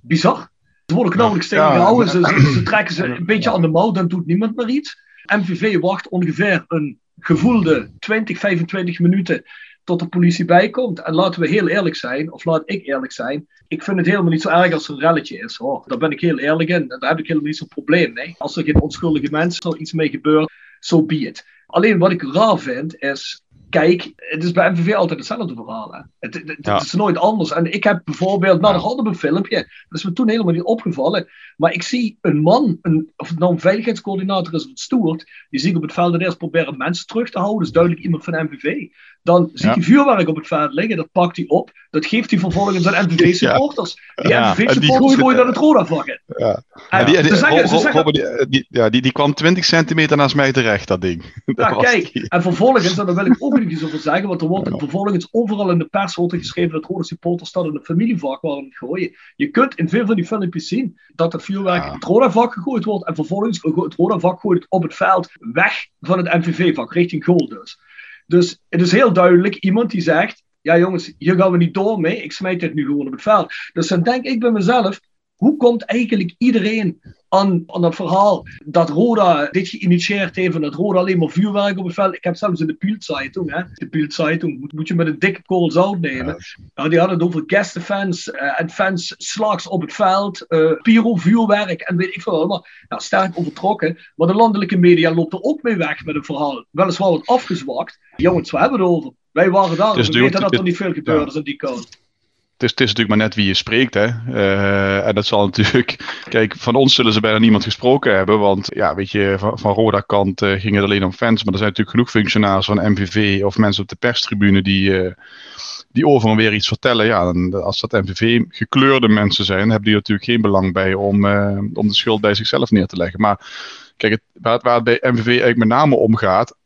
Bizar. Ze worden nauwelijks tegengehouden. Ja, ze, ze, ze, trekken ze een beetje aan de mouw, dan doet niemand meer iets. MVV wacht ongeveer een gevoelde 20, 25 minuten tot de politie bijkomt. En laten we heel eerlijk zijn, of laat ik eerlijk zijn. Ik vind het helemaal niet zo erg als er een relletje is. Hoor. Daar ben ik heel eerlijk in. Daar heb ik helemaal niet zo'n probleem mee. Als er geen onschuldige mensen er iets mee gebeurt, zo so be it. Alleen wat ik raar vind is kijk, het is bij MVV altijd hetzelfde verhaal. Hè? Het, het, het ja. is nooit anders. En ik heb bijvoorbeeld, nou, nog hadden we een filmpje. Dat is me toen helemaal niet opgevallen. Maar ik zie een man, een, of het nou een veiligheidscoördinator is of het stoert, die zie ik op het veld eerst proberen mensen terug te houden. Dat is duidelijk iemand van MVV. Dan ziet hij vuurwerk op het veld liggen, dat pakt hij op. Dat geeft hij vervolgens aan MVV-supporters. Die ja. MVV-supporters gooien dan het Roda-vak in. Ja. Die, kwam 20 centimeter naast mij terecht, dat ding. Dat ja, kijk, en vervolgens, en daar wil ik ook nog iets over zeggen, want er wordt ja. vervolgens overal in de pers wordt geschreven dat Rode supporters dat in een familievak waren gooien. Je kunt in veel van die filmpjes zien dat het vuurwerk ja. het Roda-vak gegooid wordt en vervolgens het Roda-vak gooit op het veld weg van het MVV-vak, richting goal dus. Dus het is heel duidelijk iemand die zegt, ja jongens, hier gaan we niet door mee, ik smijt dit nu gewoon op het veld. Dus dan denk ik bij mezelf, hoe komt eigenlijk iedereen aan, aan dat verhaal dat Roda dit geïnitieerd heeft en dat Roda alleen maar vuurwerk op het veld. Ik heb zelfs in de Bild-Zeitung, hè, de moet, moet, je met een dikke korrel zout nemen. Ja. Die hadden het over gastenfans uh, en fans slags op het veld, uh, pyro-vuurwerk en weet ik veel allemaal. Nou, sterk overtrokken, maar de landelijke media loopt er ook mee weg met een verhaal. Weliswaar wat afgezwakt. Jongens, we hebben het over. Wij waren daar, dus we weten dat er niet veel gebeurd ja. is aan die kant. Is, het is, natuurlijk maar net wie je spreekt. Hè? Uh, en dat zal natuurlijk. Kijk, van ons zullen ze bijna niemand gesproken hebben. Want ja, weet je, van, van Roda-kant uh, ging het alleen om fans. Maar er zijn natuurlijk genoeg functionaris van MVV of mensen op de perstribune die, uh, die over en weer iets vertellen. Ja, dan, als dat MVV gekleurde mensen zijn, hebben die natuurlijk geen belang bij om, om de schuld bij zichzelf neer te leggen. Maar kijk, het, waar, bij MVV eigenlijk met name om gaat,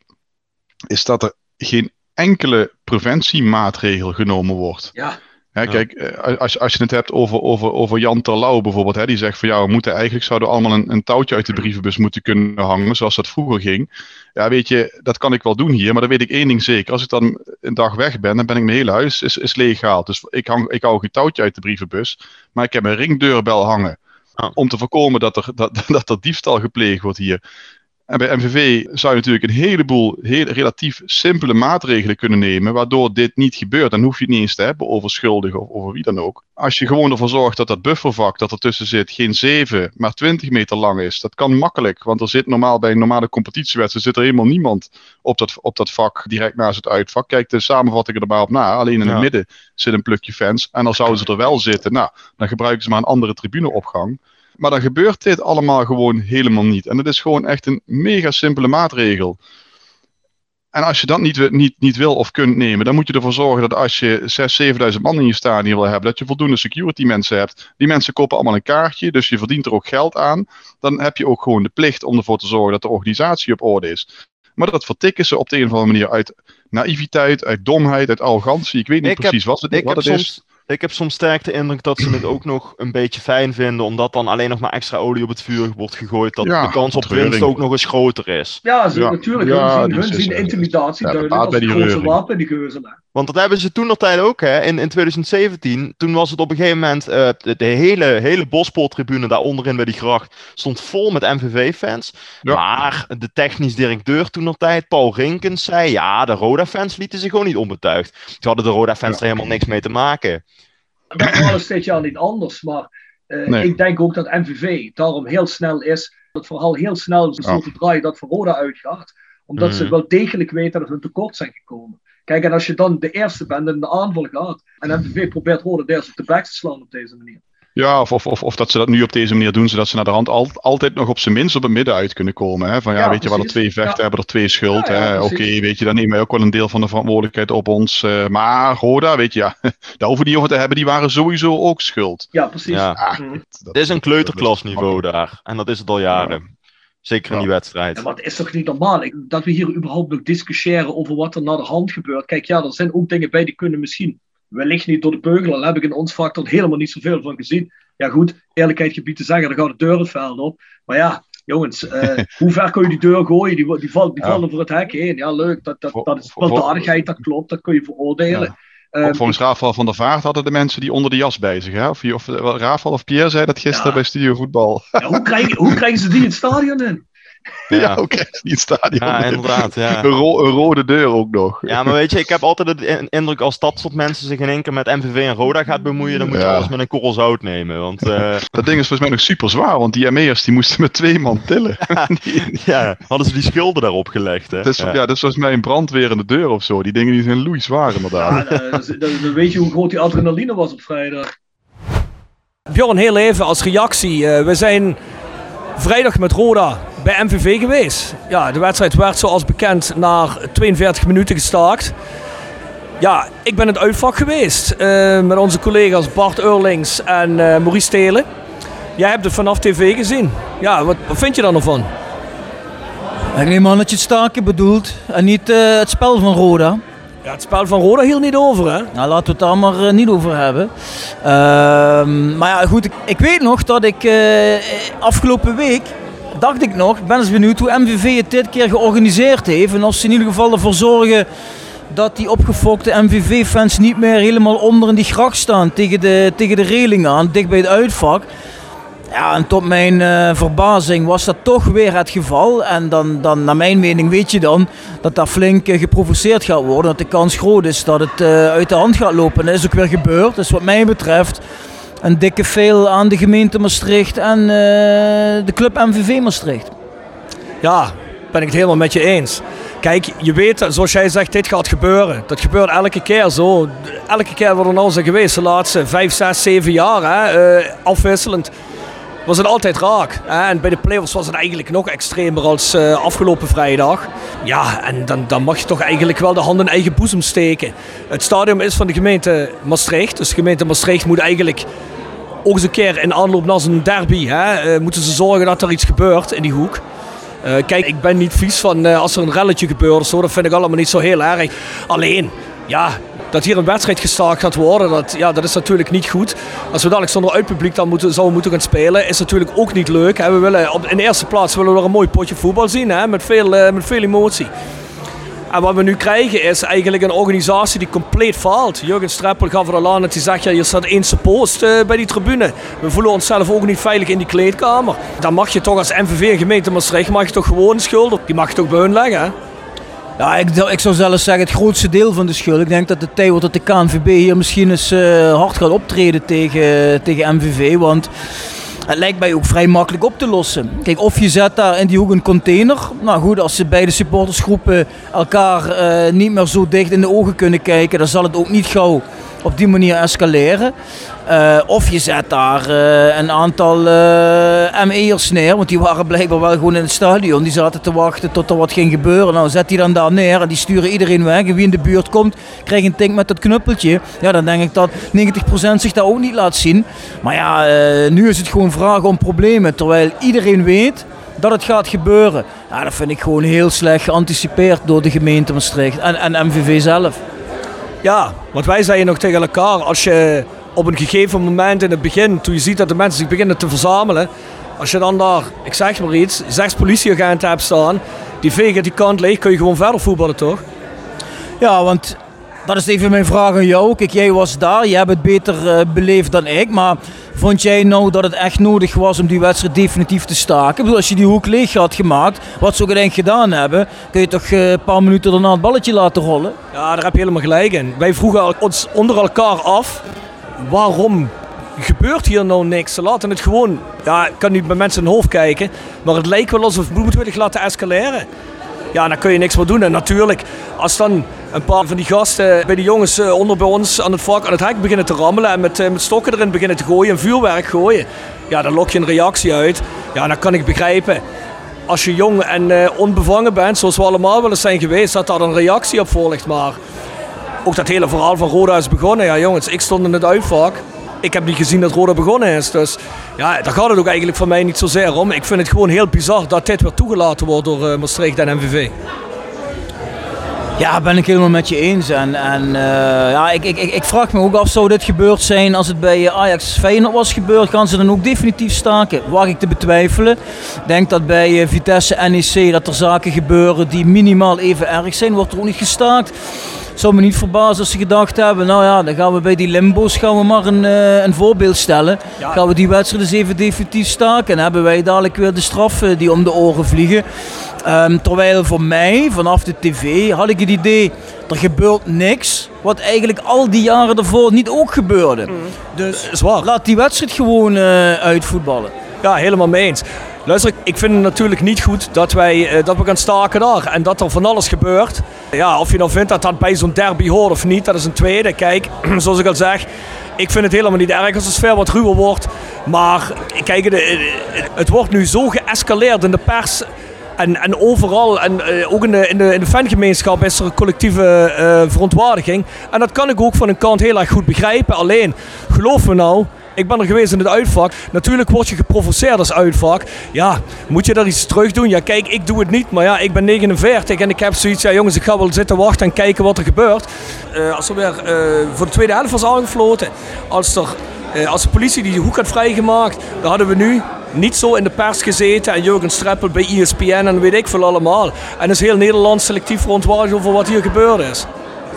is dat er geen enkele preventiemaatregel genomen wordt. Ja. Hè, ja. Kijk, als, als je het hebt over, over, over Jan Terlouw bijvoorbeeld, hè, die zegt van ja, we moeten eigenlijk zouden allemaal een, een touwtje uit de brievenbus moeten kunnen hangen, zoals dat vroeger ging. Ja, weet je, dat kan ik wel doen hier, maar dan weet ik één ding zeker. Als ik dan een dag weg ben, dan ben ik mijn hele huis is, is leeggehaald. Dus ik, hang, ik hou geen touwtje uit de brievenbus, maar ik heb een ringdeurbel hangen. Om te voorkomen dat er, dat, dat er diefstal gepleegd wordt hier. En bij MVV zou je natuurlijk een heleboel heel, relatief simpele maatregelen kunnen nemen, waardoor dit niet gebeurt. Dan hoef je het niet eens te hebben over schuldigen of over wie dan ook. Als je gewoon ervoor zorgt dat dat buffervak dat ertussen zit geen 7, maar 20 meter lang is, dat kan makkelijk. Want er zit normaal bij een normale competitiewedstrijd zit er helemaal niemand op dat, op dat vak direct naast het uitvak. Kijk de samenvattingen er maar op na. Alleen in ja. het midden zit een plukje fans. En dan zouden ze er wel zitten. Nou, dan gebruiken ze maar een andere tribuneopgang. Maar dan gebeurt dit allemaal gewoon helemaal niet. En het is gewoon echt een mega simpele maatregel. En als je dat niet, niet, niet wil of kunt nemen, dan moet je ervoor zorgen dat als je 6.000, 7.000 man in je stadion wil hebben, dat je voldoende security mensen hebt. Die mensen kopen allemaal een kaartje, dus je verdient er ook geld aan. Dan heb je ook gewoon de plicht om ervoor te zorgen dat de organisatie op orde is. Maar dat vertikken ze op de een of andere manier uit naïviteit, uit domheid, uit arrogantie. Ik weet niet precies wat het, wat het is ik heb soms sterk de indruk dat ze het ook nog een beetje fijn vinden, omdat dan alleen nog maar extra olie op het vuur wordt gegooid, dat de kans op winst ook nog eens groter is. Ja, ze, natuurlijk. Ja, hun zien, hun zien intimidatie duidelijk als het grootste wapen, die geuzelen. Want dat hebben ze toen nog tijd ook, hè. In, in 2017, toen was het op een gegeven moment, uh, de, de, hele, hele Bospoltribune daar onderin bij die gracht, stond vol met MVV-fans. Maar de technisch directeur toen nog tijd, Paul Rinkens, zei, ja, de Roda-fans lieten zich gewoon niet onbetuigd. Toen hadden de Roda-fans er helemaal niks mee te maken. Dat was dit jaar niet anders, maar uh, ik denk ook dat MVV daarom heel snel is, dat vooral heel snel zo te draaien dat voor Roda uitgaat. Omdat ze mhm. wel degelijk weten dat hun tekort zijn gekomen. Kijk, en als je dan de eerste bent en de aanval gaat, en MVV probeert Roda eerst op de bek te slaan op deze manier. Ja, of, of, of, of, dat ze dat nu op deze manier doen, zodat ze naar de hand altijd nog op zijn minst op het midden uit kunnen komen. Hè? Van ja, weet je, wel, er twee vechten hebben er twee schuld. Oké, weet je, dan nemen wij ook wel een deel van de verantwoordelijkheid op ons. Uh, maar Roda, weet je, ja, daar hoeven we niet over te hebben, die waren sowieso ook schuld. Ja, precies. Ja. Ah, mm. het is een kleuterklasniveau daar. En dat is het al jaren. Zeker in die wedstrijd. Ja, maar het is toch niet normaal dat we hier überhaupt nog discussiëren over wat er naar de hand gebeurt. Kijk, ja, er zijn ook dingen bij die kunnen misschien wellicht niet door de beugel. Daar heb ik in ons vak helemaal niet zoveel van gezien. Ja, goed, eerlijkheid gebied te zeggen, dan gaat de deur het veld op. Maar ja, jongens, uh, hoe ver kun je die deur gooien? Die, die, valt, die ja. vallen voor het hek heen. Ja, leuk, dat, dat, dat is weldadigheid, dat klopt, dat kun je veroordelen. Ja. Um, Volgens Rafael van der Vaart hadden de mensen die onder de jas bezig. Hè? Of, of Rafael of Pierre zei dat gisteren bij Studio Voetbal. Ja, hoe, krijgen, hoe krijgen ze die in het stadion in? Ja, ook echt niet stadion. Ja, inderdaad. Ja. Een, een, rode deur ook nog. Ja, maar weet je, ik heb altijd de indruk als dat soort mensen zich in één keer met MVV en Roda gaat bemoeien, dan moet je alles met een korrel zout nemen. Want, uh... dat ding is volgens mij nog super zwaar, want die ME'ers die moesten met twee man tillen. Ja, hadden ze die schilden daarop gelegd. Hè? Dat is, ja. dat is volgens mij een brandwerende deur of zo. Die dingen die zijn loei zwaar inderdaad. Ja, dan, weet je hoe groot die adrenaline was op vrijdag. Bjorn, heel even als reactie. Uh, we zijn vrijdag met Roda bij MVV geweest. Ja, de wedstrijd werd zoals bekend na 42 minuten gestaakt. Ja, ik ben het uitvak geweest uh, met onze collega's Bart Eurlings en uh, Maurice Telen. Jij hebt het vanaf tv gezien. Ja, wat, vind je dan ervan? Ik neem aan dat je het staken bedoelt en niet uh, het spel van Roda. Het spel van Roda hield niet over, hè? Nou, laten we het daar maar niet over hebben. Ehm, maar ja, goed, ik, weet nog dat ik afgelopen week dacht ik nog, ben eens benieuwd hoe MVV het dit keer georganiseerd heeft. En of ze in ieder geval ervoor zorgen dat die opgefokte MVV-fans niet meer helemaal onder in die gracht staan. Tegen de, tegen de reling aan, dicht bij het uitvak. Ja, en tot mijn uh, verbazing was dat toch weer het geval. En dan, dan, naar mijn mening, weet je dan dat daar flink uh, geprovoceerd gaat worden. Dat de kans groot is dat het uh, uit de hand gaat lopen. En dat is ook weer gebeurd. Dus wat mij betreft een dikke veel aan de gemeente Maastricht en de club MVV Maastricht. Ja, ben ik het helemaal met je eens. Kijk, je weet, zoals jij zegt, dit gaat gebeuren. Dat gebeurt elke keer zo. Elke keer wat er nou geweest, de laatste 5, 6, 7 jaar, hè, afwisselend, was het altijd raak. En bij de playoffs was het eigenlijk nog extremer als uh, afgelopen vrijdag. Ja, en dan, dan mag je toch eigenlijk wel de hand in eigen boezem steken. Het stadion is van de gemeente Maastricht. Dus de gemeente Maastricht moet eigenlijk ook eens een keer in aanloop naar zijn derby, hè, uh, moeten ze zorgen dat er iets gebeurt in die hoek. Uh, kijk, ik ben niet vies van als er een relletje gebeurt zo, dat vind ik allemaal niet zo heel erg. Alleen, ja, dat hier een wedstrijd gestaakt gaat worden, dat, ja, dat is natuurlijk niet goed. Als we dadelijk zonder uitpubliek dan moeten, zouden moeten gaan spelen, is natuurlijk ook niet leuk. We willen in de eerste plaats willen we er een mooi potje voetbal zien, hè, met, veel, met veel emotie. En wat we nu krijgen is eigenlijk een organisatie die compleet faalt. Jurgen Streppel gaf er al aan dat hij zegt, ja, hier staat één post uh, bij die tribune. We voelen onszelf ook niet veilig in die kleedkamer. Dan mag je toch als en gemeente Maastricht, mag je toch gewoon de schuld Die mag je toch bij hun leggen, hè? Ja, ik, ik, zou zelfs zeggen het grootste deel van de schuld. Ik denk dat het tijd dat de KNVB hier misschien eens uh, hard gaat optreden tegen, tegen MVV. Want het lijkt mij ook vrij makkelijk op te lossen. Kijk, of je zet daar in die hoek een container. Nou goed, als ze beide supportersgroepen elkaar uh, niet meer zo dicht in de ogen kunnen kijken, dan zal het ook niet gauw op die manier escaleren. Uh, of je zet daar uh, een aantal uh, ME'ers neer, want die waren blijkbaar wel gewoon in het stadion. Die zaten te wachten tot er wat ging gebeuren. Nou, zet die dan daar neer en die sturen iedereen weg. En wie in de buurt komt, krijgt een tink met dat knuppeltje. Ja, dan denk ik dat 90% zich daar ook niet laat zien. Maar ja, nu is het gewoon vragen om problemen. Terwijl iedereen weet dat het gaat gebeuren. Ja, dat vind ik gewoon heel slecht geanticipeerd door de gemeente Maastricht en, en MVV zelf. Ja, want wij zeiden nog tegen elkaar, als je op een gegeven moment in het begin, toen je ziet dat de mensen zich beginnen te verzamelen, als je dan daar, ik zeg maar iets, zes politieagenten hebt staan, die vegen die kant leeg, kun je gewoon verder voetballen toch? Ja, want dat is even mijn vraag aan jou. Kijk, jij was daar, jij hebt het beter uh, beleefd dan ik. Maar vond jij nou dat het echt nodig was om die wedstrijd definitief te staken? Ik bedoel, als je die hoek leeg had gemaakt, wat ze ook denk gedaan hebben, kun je toch uh, een paar minuten daarna het balletje laten rollen? Ja, daar heb je helemaal gelijk in. Wij vroegen ons onder elkaar af, waarom gebeurt hier nou niks? Ze laten het gewoon, ja, ik kan niet bij mensen in hun hoofd kijken, maar het lijkt wel alsof we het laten escaleren. Ja, dan kun je niks meer doen. En natuurlijk, als dan een paar van die gasten bij de jongens eh, onder bij ons aan het vak aan het hek beginnen te rammelen en met, eh, met stokken erin beginnen te gooien en vuurwerk gooien, ja, dan lok je een reactie uit. Ja, dan kan ik begrijpen. Als je jong en onbevangen bent, zoals we allemaal wel eens zijn geweest, dat daar een reactie op volgt. Maar ook dat hele verhaal van Roda is begonnen. Ja, jongens, ik stond in het uitvak ik heb niet gezien dat Roda begonnen is. Dus ja, daar gaat het ook eigenlijk voor mij niet zozeer om. Ik vind het gewoon heel bizar dat dit weer toegelaten wordt door uh, Maastricht en MVV. Ja, ben ik helemaal met je eens. En, en uh, ja, ik, ik, ik vraag me ook af, zou dit gebeurd zijn als het bij Ajax Feyenoord was gebeurd? Gaan ze dan ook definitief staken? Waag ik te betwijfelen. Ik denk dat bij eh, Vitesse NEC dat er zaken gebeuren die minimaal even erg zijn. Wordt er ook niet gestaakt zou me niet verbazen als ze gedacht hebben, nou ja, dan gaan we bij die limbo's gaan we maar een, uh, een voorbeeld stellen. Gaan we die wedstrijd eens even definitief staken en hebben wij dadelijk weer de straffen die om de oren vliegen. Um, terwijl voor mij, vanaf de tv, had ik het idee, er gebeurt niks wat eigenlijk al die jaren ervoor niet ook gebeurde. Mm. Dus Zwaar. laat die wedstrijd gewoon uh, uitvoetballen. Ja, helemaal mee eens. Luister, ik vind het natuurlijk niet goed dat, wij, dat we gaan staken daar en dat er van alles gebeurt. Ja, of je nou vindt dat dat bij zo'n derby hoort of niet, dat is een tweede. Kijk, zoals ik al zeg, ik vind het helemaal niet erg als de sfeer wat ruwer wordt. Maar kijk, het, het wordt nu zo geëscaleerd in de pers en, en overal, en uh, ook in de, in, de, fangemeenschap, is er een collectieve uh, verontwaardiging. En dat kan ik ook van een kant heel erg goed begrijpen. Alleen, geloof me nou, ik ben er geweest in het uitvak. Natuurlijk word je geprovoceerd als uitvak. Ja, moet je daar iets terug doen? Ja, kijk, ik doe het niet, maar ja, ik ben 49 en ik heb zoiets. Ja, jongens, ik ga wel zitten wachten en kijken wat er gebeurt. Uh, als er weer voor de tweede helft was aangefloten, als er als de politie die hoek had vrijgemaakt, dan hadden we nu niet zo in de pers gezeten en Jurgen Streppel bij ESPN en weet ik veel allemaal. En is heel Nederland selectief verontwaardigd over wat hier gebeurd is.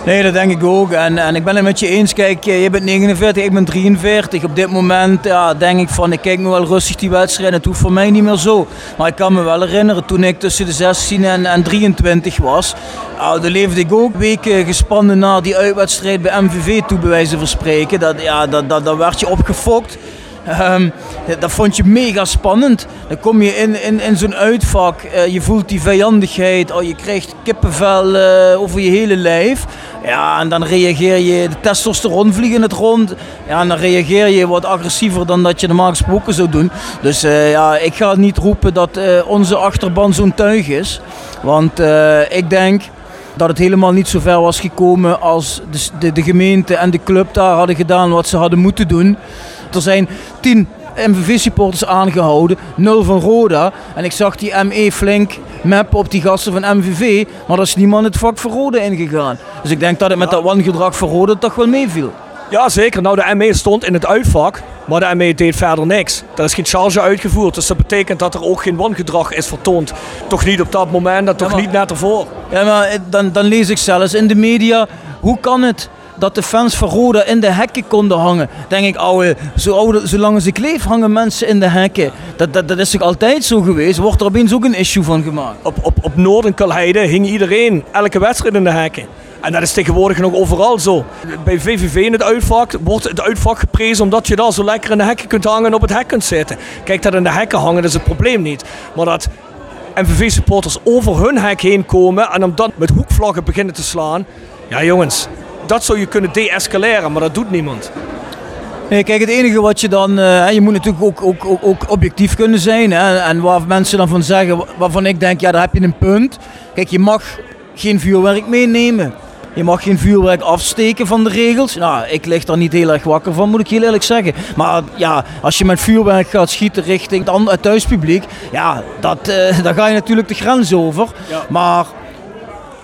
Nee, dat denk ik ook. En, en ik ben het met je eens. Kijk, je bent 49, ik ben 43. Op dit moment ja, denk ik van, ik kijk me wel rustig die wedstrijd. Het hoeft voor mij niet meer zo. Maar ik kan me wel herinneren, toen ik tussen de 16 en, en 23 was. Nou, dan leefde ik ook weken gespannen naar die uitwedstrijd bij MVV toe, bij wijze. Dat, ja, dat, dat, dat werd je opgefokt. Um, dat vond je mega spannend. Dan kom je in, in, in zo'n uitvak, uh, je voelt die vijandigheid, oh, je krijgt kippenvel uh, over je hele lijf. Ja, en dan reageer je, de testosteron vliegt in het rond. Ja, en dan reageer je wat agressiever dan dat je normaal gesproken zou doen. Dus uh, ja, ik ga niet roepen dat onze achterban zo'n tuig is. Want ik denk dat het helemaal niet zo ver was gekomen als de, de, de gemeente en de club daar hadden gedaan wat ze hadden moeten doen. Er zijn tien MVV-supporters aangehouden, nul van Roda. En ik zag die ME flink mappen op die gasten van MVV, maar er is niemand het vak voor Roda ingegaan. Dus ik denk dat het met dat wangedrag voor Roda toch wel meeviel. Ja, zeker. Nou, de ME stond in het uitvak, maar de ME deed verder niks. Er is geen charge uitgevoerd, dus dat betekent dat er ook geen wangedrag is vertoond. Toch niet op dat moment en toch niet net ervoor. Ja, maar dan, dan lees ik zelfs in de media, hoe kan het dat de fans van Roda in de hekken konden hangen. Denk ik, ouwe, zo oude, zolang ze kleef hangen mensen in de hekken. Dat, dat, dat is toch altijd zo geweest? Wordt er opeens ook een issue van gemaakt? Op, op, op Noord en Kalheide hing iedereen elke wedstrijd in de hekken. En dat is tegenwoordig nog overal zo. Bij VVV in het uitvak wordt het uitvak geprezen omdat je daar zo lekker in de hekken kunt hangen en op het hek kunt zitten. Kijk, dat in de hekken hangen is het probleem niet. Maar dat MVV-supporters over hun hek heen komen en om dan met hoekvlaggen beginnen te slaan. Ja jongens, dat zou je kunnen deescaleren, maar dat doet niemand. Nee, kijk, het enige wat je dan. Uh, je moet natuurlijk ook, ook, ook, ook objectief kunnen zijn. Hè, en waar mensen dan van zeggen, waarvan ik denk, ja, daar heb je een punt. Kijk, je mag geen vuurwerk meenemen. Je mag geen vuurwerk afsteken van de regels. Nou, ik lig daar niet heel erg wakker van, moet ik heel eerlijk zeggen. Maar ja, als je met vuurwerk gaat schieten richting het thuispubliek, ja, dat, uh, daar ga je natuurlijk de grens over. Maar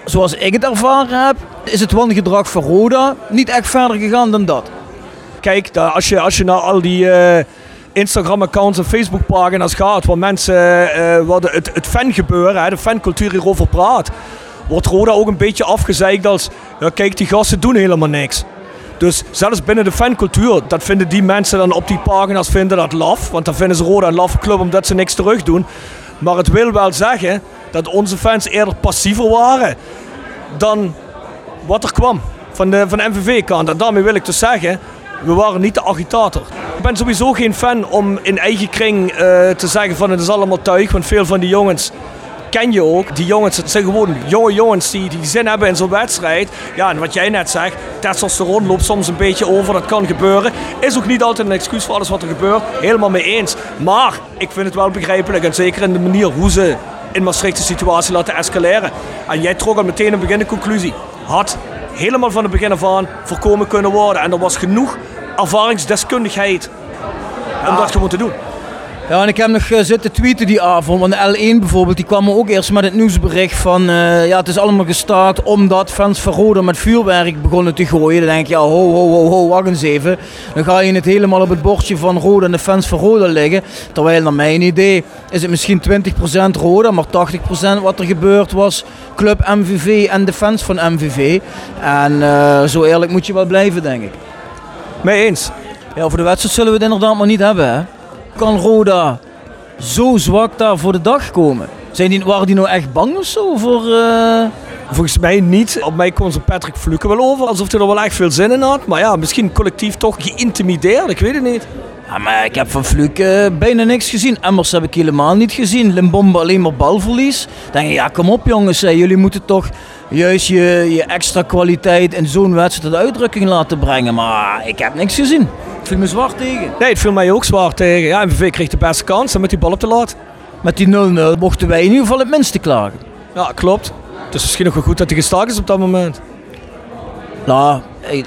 zoals ik het ervaren heb, is het wangedrag van Roda niet echt verder gegaan dan dat. Kijk, als je, als je naar al die uh, Instagram-accounts en Facebook-pagina's gaat, waar mensen uh, het, het fangebeuren, de fancultuur hierover praat, wordt Roda ook een beetje afgezeikt als, ja, kijk, die gasten doen helemaal niks. Dus zelfs binnen de fancultuur, dat vinden die mensen dan op die pagina's vinden dat laf. Want dan vinden ze Roda een laffe club omdat ze niks terug doen. Maar het wil wel zeggen dat onze fans eerder passiever waren dan wat er kwam van de, van MVV-kant. En daarmee wil ik dus zeggen, we waren niet de agitator. Ik ben sowieso geen fan om in eigen kring uh, te zeggen van het is allemaal tuig. Want veel van die jongens ken je ook. Die jongens, het zijn gewoon jonge jongens die, die zin hebben in zo'n wedstrijd. Ja, en wat jij net zegt, testosteron loopt soms een beetje over. Dat kan gebeuren. Is ook niet altijd een excuus voor alles wat er gebeurt. Helemaal mee eens. Maar ik vind het wel begrijpelijk. En zeker in de manier hoe ze in Maastricht de situatie laten escaleren. En jij trok al meteen een begin de conclusie. Had helemaal van het begin af aan voorkomen kunnen worden. En er was genoeg ervaringsdeskundigheid om dat gewoon te doen. Ja, en ik heb nog uh, zitten tweeten die avond. Want de L1 bijvoorbeeld, die kwam ook eerst met het nieuwsbericht van... Uh, ja, het is allemaal gestart omdat fans van Roda met vuurwerk begonnen te gooien. Dan denk je, ja, ho, ho, ho, ho, wacht eens even. Dan ga je het helemaal op het bordje van Roda en de fans van Roda liggen. Terwijl, naar mijn idee, is het misschien 20% Roda, maar 80% wat er gebeurd was... Club MVV en de fans van MVV. En uh, zo eerlijk moet je wel blijven, denk ik. Mee eens. Ja, voor de wedstrijd zullen we het inderdaad maar niet hebben, hè? Kan Roda zo zwak daar voor de dag komen? Zijn die, waren die nou echt bang of zo voor... Uh... Volgens mij niet. Op mij kon ze Patrick Fluke wel over, alsof hij er wel echt veel zin in had. Maar ja, misschien collectief toch geïntimideerd, ik weet het niet. Ja, maar ik heb van Fluke uh, bijna niks gezien. Emmers heb ik helemaal niet gezien. Limbombe alleen maar balverlies. Dan denk je, ja kom op jongens, jullie moeten toch juist je, je extra kwaliteit in zo'n wedstrijd tot uitdrukking laten brengen. Maar ik heb niks gezien. Het viel me zwaar tegen. Nee, het viel mij ook zwaar tegen. Ja, MVV kreeg de beste kans met die bal op te laat. Met die 0-0 mochten wij in ieder geval het minste klagen. Ja, klopt. Het is misschien nog wel goed dat hij gestaakt is op dat moment. Nou,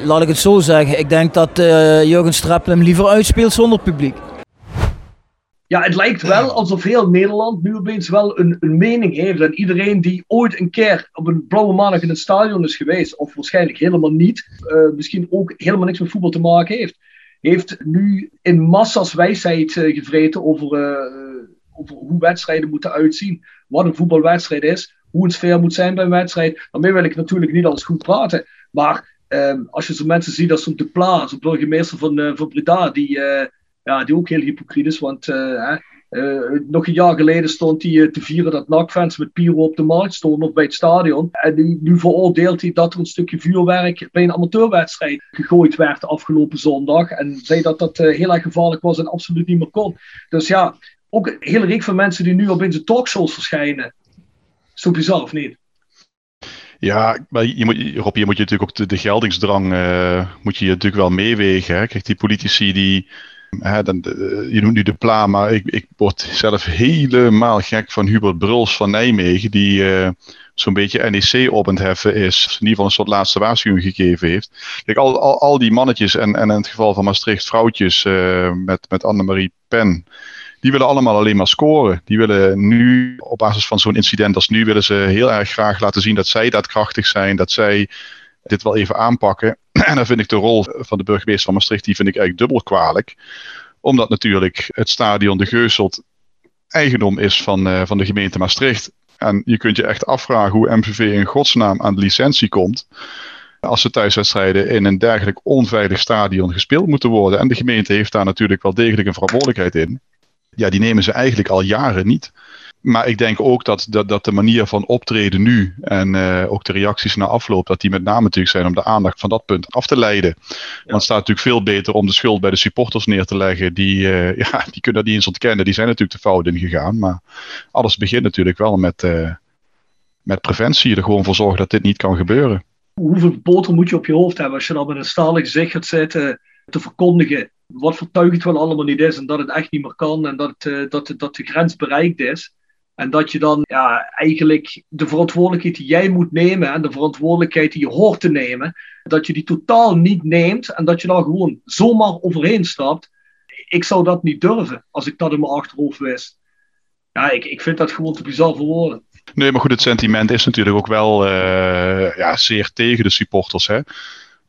laat ik het zo zeggen. Ik denk dat uh, Jurgen Streppel hem liever uitspeelt zonder publiek. Ja, het lijkt wel alsof heel Nederland nu opeens wel een, een mening heeft. En iedereen die ooit een keer op een blauwe maandag in het stadion is geweest, of waarschijnlijk helemaal niet, uh, misschien ook helemaal niks met voetbal te maken heeft, heeft nu in massa's wijsheid uh, gevreten over, over hoe wedstrijden moeten uitzien. Wat een voetbalwedstrijd is, hoe een sfeer moet zijn bij een wedstrijd. Daarmee wil ik natuurlijk niet alles goed praten. Maar um, als je zo mensen ziet als de Pla, de burgemeester van, van Breda, die ja, die ook heel hypocriet is. Want uh, nog een jaar geleden stond hij te vieren dat NAC-fans met Piro op de markt stonden of bij het stadion. En die, nu veroordeelt hij dat er een stukje vuurwerk bij een amateurwedstrijd gegooid werd afgelopen zondag. En zei dat dat heel erg gevaarlijk was en absoluut niet meer kon. Dus ja, ook een hele reeks van mensen die nu op in zijn talkshows verschijnen. Zo bizar niet? Ja, maar je moet, Rob, je moet je natuurlijk ook de, geldingsdrang moet je natuurlijk wel meewegen. Hè? Die politici die dan, je noemt nu de Pla, maar ik, ik word zelf helemaal gek van Hubert Bruls van Nijmegen, die uh, zo'n beetje NEC op het heffen is. In ieder geval een soort laatste waarschuwing gegeven heeft. Kijk, al, al, al die mannetjes en, en in het geval van Maastricht vrouwtjes uh, met, met Annemarie Pen. Die willen allemaal alleen maar scoren. Die willen nu, op basis van zo'n incident als nu, willen ze heel erg graag laten zien dat zij daadkrachtig zijn. Dat zij dit wel even aanpakken. En dan vind ik de rol van de burgemeester van Maastricht, die vind ik eigenlijk dubbel kwalijk. Omdat natuurlijk het stadion De Geuselt eigendom is van, uh, van de gemeente Maastricht. En je kunt je echt afvragen hoe MVV in godsnaam aan de licentie komt. Als de thuiswedstrijden in een dergelijk onveilig stadion gespeeld moeten worden. En de gemeente heeft daar natuurlijk wel degelijk een verantwoordelijkheid in. Ja, die nemen ze eigenlijk al jaren niet maar ik denk ook dat, dat, dat de manier van optreden nu en uh, ook de reacties na afloop, dat die met name natuurlijk zijn om de aandacht van dat punt af te leiden. Want het staat natuurlijk veel beter om de schuld bij de supporters neer te leggen. Die, uh, ja, die kunnen dat niet eens ontkennen. Die zijn natuurlijk de fout in gegaan. Maar alles begint natuurlijk wel met, uh, met preventie. Er gewoon voor zorgen dat dit niet kan gebeuren. hoeveel boter moet je op je hoofd hebben als je dan met een stalen gezicht gaat zitten te verkondigen wat vertuigend wel allemaal niet is en dat het echt niet meer kan en dat, uh, dat, dat de grens bereikt is. En dat je dan ja, eigenlijk de verantwoordelijkheid die jij moet nemen en de verantwoordelijkheid die je hoort te nemen, dat je die totaal niet neemt en dat je dan gewoon zomaar overheen stapt. Ik zou dat niet durven als ik dat in mijn achterhoofd wist. Ja, ik, ik vind dat gewoon te bizar voor woorden. Nee, maar goed, het sentiment is natuurlijk ook wel uh, ja, zeer tegen de supporters. Hè?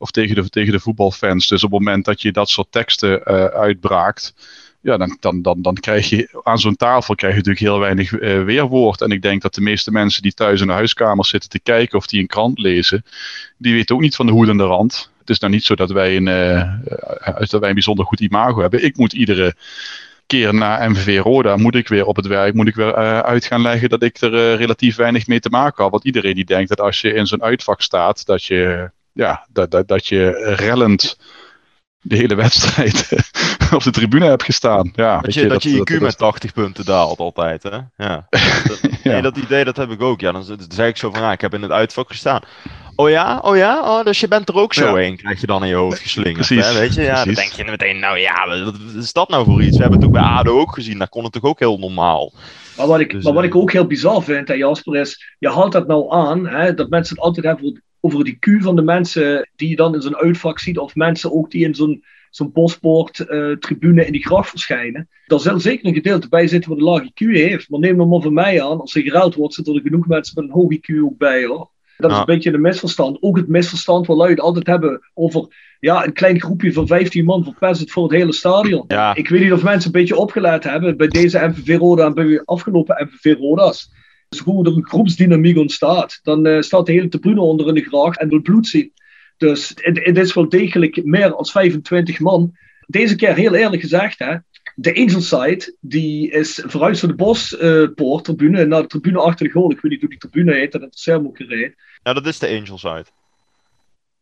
Of tegen de, tegen de voetbalfans. Dus op het moment dat je dat soort teksten uh, uitbraakt ja, dan, dan, dan, dan krijg je aan zo'n tafel krijg je natuurlijk heel weinig uh, weerwoord. En ik denk dat de meeste mensen die thuis in de huiskamer zitten te kijken of die een krant lezen, die weten ook niet van de hoed en de rand. Het is nou niet zo dat wij een, uh, dat wij een bijzonder goed imago hebben. Ik moet iedere keer na MVV Roda, moet ik weer op het werk, moet ik weer uit gaan leggen dat ik er relatief weinig mee te maken had. Want iedereen die denkt dat als je in zo'n uitvak staat, dat je, ja, dat, dat, dat je rellend de hele wedstrijd op de tribune heb gestaan. Ja, dat je, dat, je IQ met 80 punten daalt altijd, hè? Ja. dat, nee, dat idee dat heb ik ook. Ja, dan, zei ik zo van, ja, ik heb in het uitvak gestaan. Oh ja, oh ja, oh, dus je bent er ook zo ja. heen, krijg je dan in je hoofd geslingerd. Precies. Hè? Weet je, ja, dan denk je meteen, nou ja, wat is dat nou voor iets? We hebben het ook bij ADO ook gezien, daar kon het toch ook heel normaal. Maar wat ik, dus, maar wat ik ook heel bizar vind, hè, Jasper, is, je haalt dat nou aan, hè, dat mensen het altijd hebben over die Q van de mensen die je dan in zo'n uitvak ziet, of mensen ook die in zo'n zo'n bospoort-tribune in die gracht verschijnen. Daar zal zeker een gedeelte bij zitten wat een lage IQ heeft. Maar neem hem maar van mij aan, als er geruild wordt, zitten er genoeg mensen met een hoog IQ ook bij hoor. Dat is een beetje een misverstand. Ook het misverstand waar lui het altijd hebben over ja, een klein groepje van 15 man verpest het voor het hele stadion. Ja. Ik weet niet of mensen een beetje opgeleid hebben bij deze MVV Roda en bij de afgelopen MVV Roda's. Dus hoe er een groepsdynamiek ontstaat. Dan uh, staat de hele tribune onder in de graag en wil bloed zien. Dus het, is wel degelijk meer dan 25 man. Deze keer heel eerlijk gezegd, hè, de Angel Side, die is vooruit van de Bospoort uh, tribune naar de tribune achter de goal. Ik weet niet hoe die tribune heet, dat is ook gereden. Ja, dat is de Angel Side.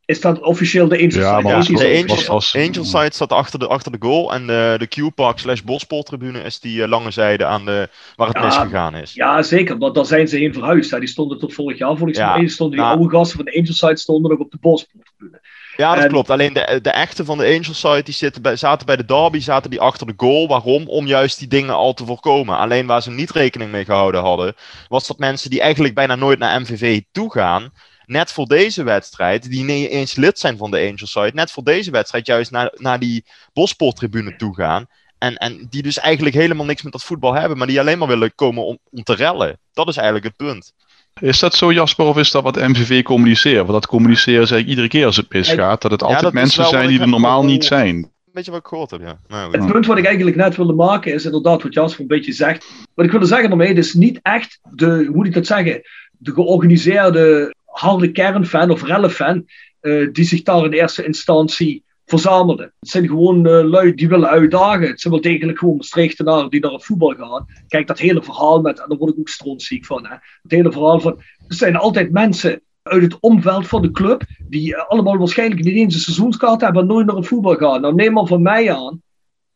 Is dat officieel de Angel ja, Side? Maar de Angel, Angel Side staat achter de, achter de goal. En de, de Q-Park slash Bospol-tribune is die uh, lange zijde aan de, waar het ja, misgegaan is. Ja, zeker. Want daar zijn ze heen verhuisd. Hè. Die stonden tot vorig jaar volgens mij. Ja, stonden die nou, oude gasten van de Angel Side stonden nog op de Bospol-tribune. Ja, dat en, klopt. Alleen de, de echte van de Angel Side die zitten bij, zaten bij de derby, zaten die achter de goal. Waarom? Om juist die dingen al te voorkomen. Alleen waar ze niet rekening mee gehouden hadden, was dat mensen die eigenlijk bijna nooit naar MVV toe gaan, net voor deze wedstrijd, die niet eens lid zijn van de Angel Side, net voor deze wedstrijd juist naar, naar die Bosporttribune toe gaan. En, en die dus eigenlijk helemaal niks met dat voetbal hebben, maar die alleen maar willen komen om, om te rellen. Dat is eigenlijk het punt. Is dat zo, Jasper, of is dat wat MVV communiceert? Want dat communiceren ze iedere keer als het misgaat, dat het altijd ja, dat mensen zijn die er normaal niet zijn. Weet je wat ik gehoord heb, ja. Nou, het punt wat ik eigenlijk net wilde maken is inderdaad wat Jasper een beetje zegt. Wat ik wilde zeggen daarmee, is niet echt de, hoe moet ik dat zeggen, de georganiseerde harde kernfan of rellenfan uh, die zich daar in eerste instantie verzamelden. Het zijn gewoon uh, lui die willen uitdagen. Het zijn wel degelijk gewoon Maastrichtenaren die naar het voetbal gaan. Kijk, dat hele verhaal met, en daar word ik ook strontziek van, hè. het hele verhaal van, er zijn altijd mensen uit het omveld van de club, die uh, allemaal waarschijnlijk niet eens een seizoenskaart hebben en nooit naar het voetbal gaan. Nou, neem maar van mij aan,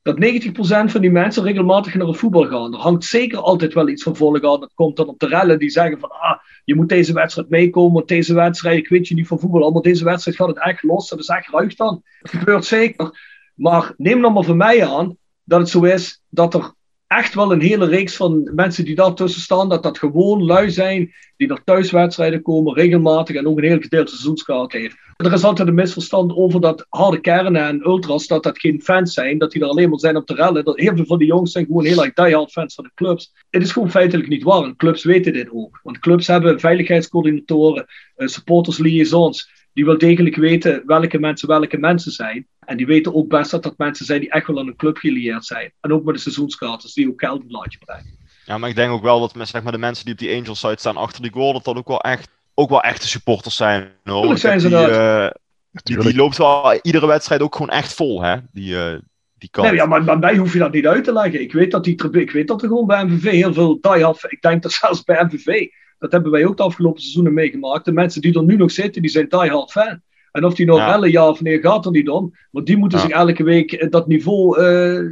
dat 90% van die mensen regelmatig naar het voetbal gaan. Er hangt zeker altijd wel iets van volk aan. Dat komt dan op de rellen die zeggen van, ah, je moet deze wedstrijd meekomen, want deze wedstrijd, ik weet je niet van voetbal, maar deze wedstrijd gaat het echt los. Dat is echt ruig dan. Dat gebeurt zeker. Maar neem dan maar van mij aan dat het zo is dat er echt wel een hele reeks van mensen die daar tussen staan, dat dat gewoon lui zijn die naar thuiswedstrijden komen, regelmatig en ook een heel gedeelte seizoenskaart heeft. Er is altijd een misverstand over dat harde kernen en ultras, dat dat geen fans zijn, dat die er alleen maar zijn om te rellen. Dat heel veel van die jongens zijn gewoon heel erg diehard fans van de clubs. Het is gewoon feitelijk niet waar en clubs weten dit ook. Want clubs hebben veiligheidscoördinatoren, uh, supporters liaisons, die wel degelijk weten welke mensen welke mensen zijn. En die weten ook best dat dat mensen zijn die echt wel aan een club gelieerd zijn. En ook met de seizoenskaarters die ook geld een laatje brengen. Ja, maar ik denk ook wel dat zeg maar, de mensen die op die Angels site staan achter die goal, dat dat ook wel echt ook wel echte supporters zijn. Hoor. zijn ze die, uh, die, die, loopt wel iedere wedstrijd ook gewoon echt vol, hè? Die, uh, die kant. Nee, ja, maar bij mij hoef je dat niet uit te leggen. Ik weet dat, die, ik weet dat er gewoon bij MVV heel veel die-off, ik denk dat zelfs bij MVV, dat hebben wij ook de afgelopen seizoenen meegemaakt. De mensen die er nu nog zitten, die zijn die-hard fan. En of die nou ja. ja of nee gaat er niet om. Want die moeten ja. zich elke week dat niveau uh,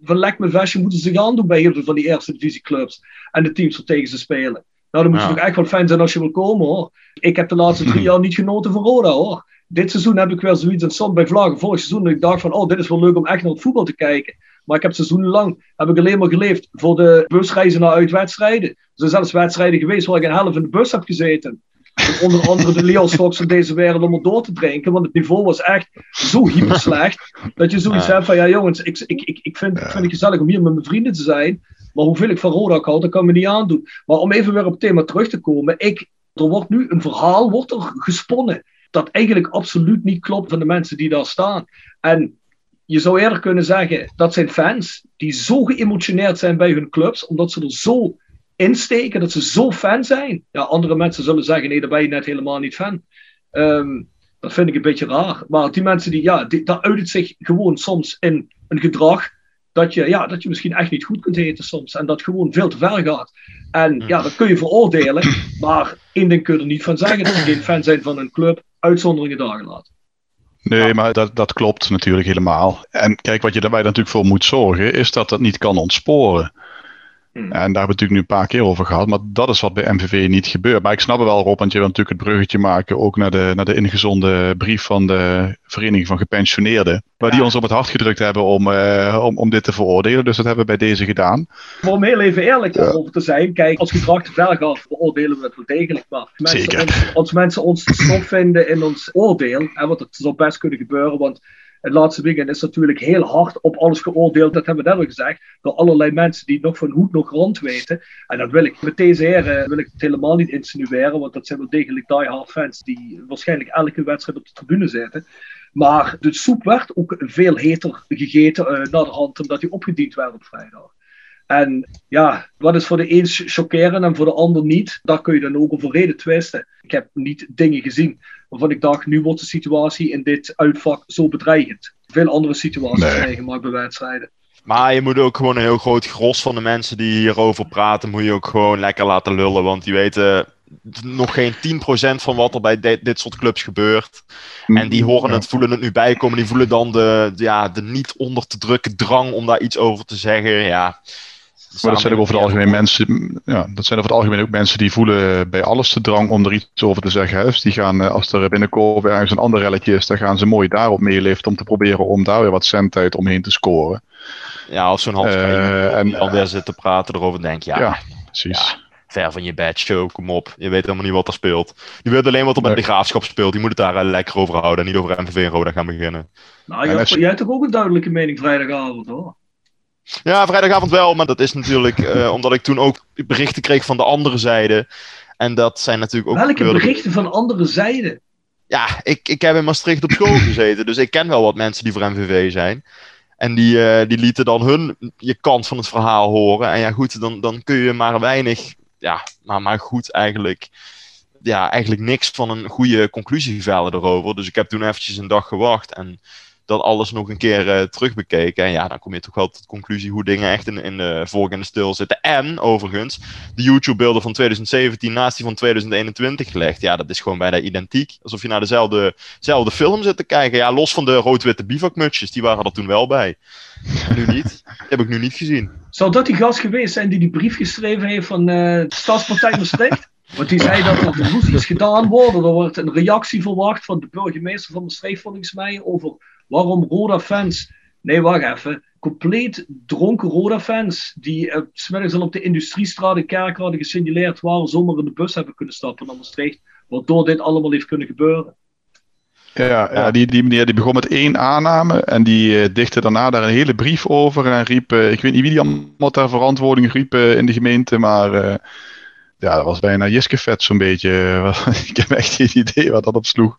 van lek met vestje moeten ze gaan doen bij heel veel van die eerste divisieclubs. En de teams waar tegen ze spelen. Nou, dan moet je Ja. toch echt wel fan zijn als je wil komen hoor. Ik heb de laatste drie jaar niet genoten van Roda hoor. Dit seizoen heb ik wel zoiets en soms bij Vlagen vorig seizoen dat ik dacht van oh dit is wel leuk om echt naar het voetbal te kijken. Maar ik heb seizoenenlang heb ik alleen maar geleefd voor de busreizen naar uitwedstrijden. Er zijn zelfs wedstrijden geweest waar ik een helft in de bus heb gezeten. Met onder andere de Leonschoks van deze wereld om er door te drinken. Want het niveau was echt zo hyper slecht. Dat je zoiets Ja. hebt van ja jongens, ik, ik, ik, ik, vind, ik vind het gezellig om hier met mijn vrienden te zijn. Maar hoeveel ik van Roda houd, dat kan me niet aandoen. Maar om even weer op het thema terug te komen. Ik, er wordt nu een verhaal wordt er gesponnen. Dat eigenlijk absoluut niet klopt van de mensen die daar staan. En je zou eerder kunnen zeggen, dat zijn fans die zo geëmotioneerd zijn bij hun clubs. Omdat ze er zo insteken, dat ze zo fan zijn. Ja, andere mensen zullen zeggen, nee, daar ben je net helemaal niet fan. Ehm, dat vind ik een beetje raar. Maar die mensen, die, ja, die, daar uit zich gewoon soms in een gedrag dat je, ja, dat je misschien echt niet goed kunt heten soms. En dat gewoon veel te ver gaat. En ja, dat kun je veroordelen. Maar één ding kun je er niet van zeggen. Dat ze geen fan zijn van een club. Uitzonderingen dagen laten. Nee, maar dat, dat klopt natuurlijk helemaal. En kijk, wat je daarbij natuurlijk voor moet zorgen, is dat dat niet kan ontsporen. Hmm. En daar hebben we het natuurlijk nu een paar keer over gehad, maar dat is wat bij MVV niet gebeurt. Maar ik snap het wel, Rob, want je wil natuurlijk het bruggetje maken ook naar de, naar de ingezonde brief van de Vereniging van Gepensioneerden. Waar die ons op het hart gedrukt hebben om, eh, om, om dit te veroordelen. Dus dat hebben we bij deze gedaan. Maar om heel even eerlijk over te zijn, kijk, als gedrag te ver gaat, veroordelen we het wel degelijk. Maar als mensen Zeker. Ons, als mensen ons te stof vinden in ons oordeel, hè, want dat zou best kunnen gebeuren, want het laatste weekend is natuurlijk heel hard op alles geoordeeld, dat hebben we net al gezegd, door allerlei mensen die nog van hoed nog rand weten. En dat wil ik met deze heren wil ik helemaal niet insinueren, want dat zijn wel degelijk diehard fans die waarschijnlijk elke wedstrijd op de tribune zitten. Maar de soep werd ook veel heter gegeten eh, na de hand, omdat die opgediend werd op vrijdag. En ja, wat is voor de een chockerend en voor de ander niet, daar kun je dan ook over reden twisten. Ik heb niet dingen gezien waarvan ik dacht, nu wordt de situatie in dit uitvak zo bedreigend. Veel andere situaties Nee. meegemaakt bij wedstrijden. Maar je moet ook gewoon een heel groot gros van de mensen die hierover praten, moet je ook gewoon lekker laten lullen. Want die weten nog geen 10% van wat er bij dit, dit soort clubs gebeurt. En die horen het, voelen het nu bijkomen. Die voelen dan de, de- ja, de niet onder te drukken drang om daar iets over te zeggen. Ja. Maar dat zijn ook over het algemeen mensen, ja, dat zijn over het algemeen ook mensen die voelen bij alles de drang om er iets over te zeggen. hè. Dus die gaan, eh, als er binnenkomen ergens een ander relletje is, dan gaan ze mooi daarop meeliften om te proberen om daar weer wat cent uit omheen te scoren. Ja, als zo'n Eh, Kramer en- die dan weer zit te praten erover, denk je, ja, Ja, precies. ver van je bed, show, kom op. Je weet helemaal niet wat er speelt. Je weet alleen wat er met de graafschap speelt. Je moet het daar eh, lekker over houden en niet over MVV en Roda gaan beginnen. Nou, En jij, jij hebt toch ook een duidelijke mening vrijdagavond hoor. Ja, vrijdagavond wel, maar dat is natuurlijk eh, omdat ik toen ook berichten kreeg van de andere zijde. En dat zijn natuurlijk ook. Welke berichten van andere zijden? Ja, ik, ik heb in Maastricht op school gezeten, dus ik ken wel wat mensen die voor MVV zijn. En die, eh, die lieten dan hun je kant van het verhaal horen. En ja, goed, dan, dan kun je maar weinig, ja, maar, maar goed eigenlijk, ja, eigenlijk niks van een goede conclusie vellen erover. Dus ik heb toen eventjes een dag gewacht en dat alles nog een keer eh, terugbekeken. En ja, dan kom je toch wel tot de conclusie hoe dingen echt in, de vork en de stil zitten. En, overigens, de YouTube-beelden van 2017 naast die van 2021 gelegd. Ja, dat is gewoon bijna identiek. Alsof je naar dezelfde, dezelfde film zit te kijken. Ja, los van de rood-witte bivakmutsjes, die waren er toen wel bij. Nu niet. Heb ik nu niet gezien. Zou dat die gast geweest zijn die die brief geschreven heeft van eh, de Stadspartij Maastricht? Want die zei dat er moest iets gedaan worden. Er wordt een reactie verwacht van de burgemeester van Maastricht volgens mij over waarom Roda-fans... Nee, wacht even. Compleet dronken Roda-fans die uh, smiddags al op de industriestraat in Kerk hadden gesignaleerd waar we zomaar in de bus hebben kunnen stappen naar Maastricht. Waardoor dit allemaal heeft kunnen gebeuren. Ja, ja die, die meneer die begon met één aanname en die eh, dichtte daarna daar een hele brief over en riep, eh, ik weet niet wie die allemaal ter verantwoording riep in de gemeente, maar ja, dat was bijna Jiskefet zo'n beetje. ik heb echt geen idee wat dat op sloeg.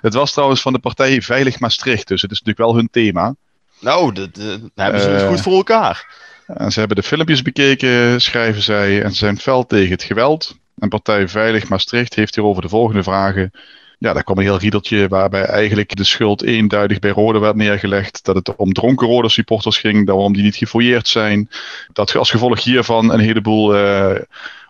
Het was trouwens van de partij Veilig Maastricht, dus het is natuurlijk wel hun thema. Nou, dat, dat hebben ze het Eh, goed voor elkaar. En ze hebben de filmpjes bekeken, schrijven zij, en ze zijn fel tegen het geweld. En partij Veilig Maastricht heeft hierover de volgende vragen. Ja, daar kwam een heel riedeltje waarbij eigenlijk de schuld eenduidig bij Rode werd neergelegd. Dat het om dronken Rode supporters ging, waarom die niet gefouilleerd zijn. Dat als gevolg hiervan een heleboel uh,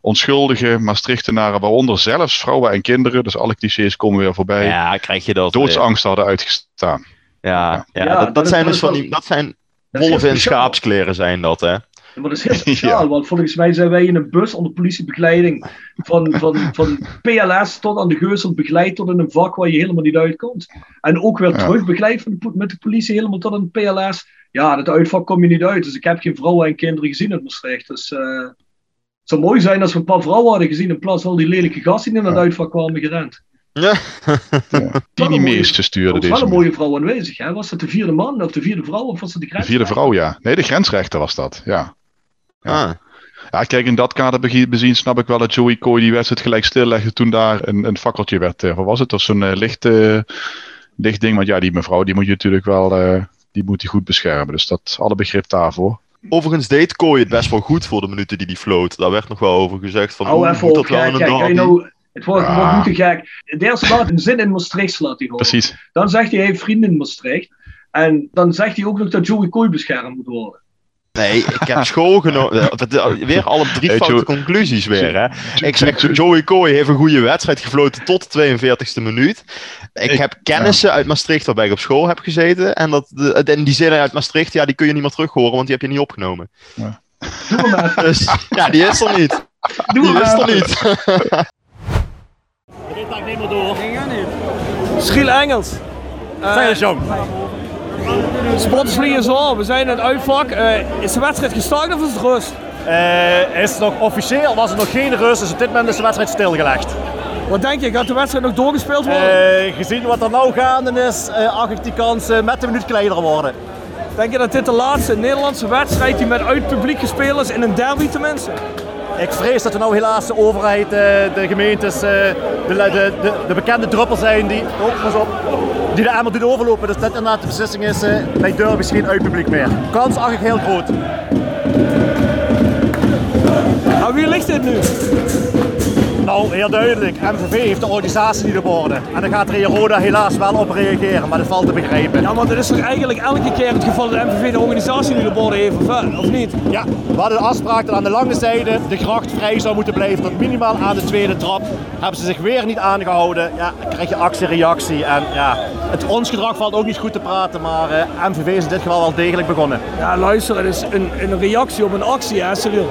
onschuldige Maastrichtenaren, waaronder zelfs vrouwen en kinderen, dus alle clichés komen weer voorbij, ja, krijg je dat, doodsangst hadden uitgestaan. Ja, ja, ja dat, dat, dat, zijn dus van die, dat zijn wolven in schaapskleren zijn dat, hè. maar dat is heel speciaal, want volgens mij zijn wij in een bus onder politiebegeleiding van, van, van PLS tot aan de Geusel begeleid tot in een vak waar je helemaal niet uitkomt. En ook weer terug begeleid van de, met de politie helemaal tot een PLS. Ja, dat uitvak kom je niet uit. Dus ik heb geen vrouwen en kinderen gezien in Maastricht. Dus uh, het zou mooi zijn als we een paar vrouwen hadden gezien in plaats van al die lelijke gasten die in het uitvak kwamen gerend. Ja. Die die meeste stuurde deze. wel een mooie vrouw aanwezig, hè? Was dat de vierde man of de vierde vrouw of was dat de grensrechter? De vierde vrouw, ja. Nee, de grensrechter was dat, ja. Ja. Ah. Ja, kijk, in dat kader bezien snap ik wel dat Joey Coy die wedstrijd gelijk stillegde toen daar een, een fakkeltje werd. Uh, wat was het? Dat zo'n uh, licht, uh, licht ding. Want ja, die mevrouw die moet je natuurlijk wel die moet hij goed beschermen. Dus dat alle begrip daarvoor. Overigens deed Kooi het best wel goed voor de minuten die hij floot. Daar werd nog wel over gezegd van, oh, even moet dat wel een nou, het wordt, ja. wordt niet te gek. Het eerste laat een zin in Maastricht slaat hij gewoon. Precies. Dan zegt hij, hij heeft vrienden in Maastricht. En dan zegt hij ook nog dat Joey Kooi beschermd moet worden. Nee, ik heb school genomen. Weer alle drie foute conclusies weer. Hè? Ik zeg, Joey Coy heeft een goede wedstrijd gefloten tot de 42e minuut. Ik heb kennissen uit Maastricht waarbij ik op school heb gezeten. En, dat, de, en die zinnen uit Maastricht, ja, die kun je niet meer terug horen, want die heb je niet opgenomen. Ja. Doe maar. Dus, ja, die is er niet. Doe die is er niet. Dit gaat niet meer door. Schiel Engels. Uh, Zeg eens, jong. Sporters zo, we zijn in het uitvak. Uh, is de wedstrijd gestart of is het rust? Uh, is nog officieel, was het nog geen rust, dus op dit moment is de wedstrijd stilgelegd. Wat denk je, gaat de wedstrijd nog doorgespeeld worden? Uh, gezien wat er nou gaande is, acht ik die kans met een minuut kleiner worden. Denk je dat dit de laatste Nederlandse wedstrijd die met uit publiek gespeeld is in een derby tenminste? Ik vrees dat we nou helaas de overheid, de gemeentes, de, de, de, de bekende druppel zijn die... Oh, pas op die de emmer doet overlopen. Dus dat inderdaad de beslissing is, bij derby's geen uitpubliek meer. Kans ik heel groot. Maar wie ligt dit nu? Nou, heel duidelijk. MVV heeft de organisatie niet op orde. En dan gaat Rio Roda helaas wel op reageren, maar dat valt te begrijpen. Ja, maar dat is toch eigenlijk elke keer het geval dat MVV de organisatie niet op orde heeft, of niet? Ja, we hadden de afspraak dat aan de lange zijde de gracht vrij zou moeten blijven tot minimaal aan de tweede trap. Hebben ze zich weer niet aangehouden, ja, dan krijg je actie-reactie. En ja, het ons gedrag valt ook niet goed te praten, maar uh, eh, MVV is in dit geval wel degelijk begonnen. Ja, luister, het is een, een reactie op een actie, hè, serieus.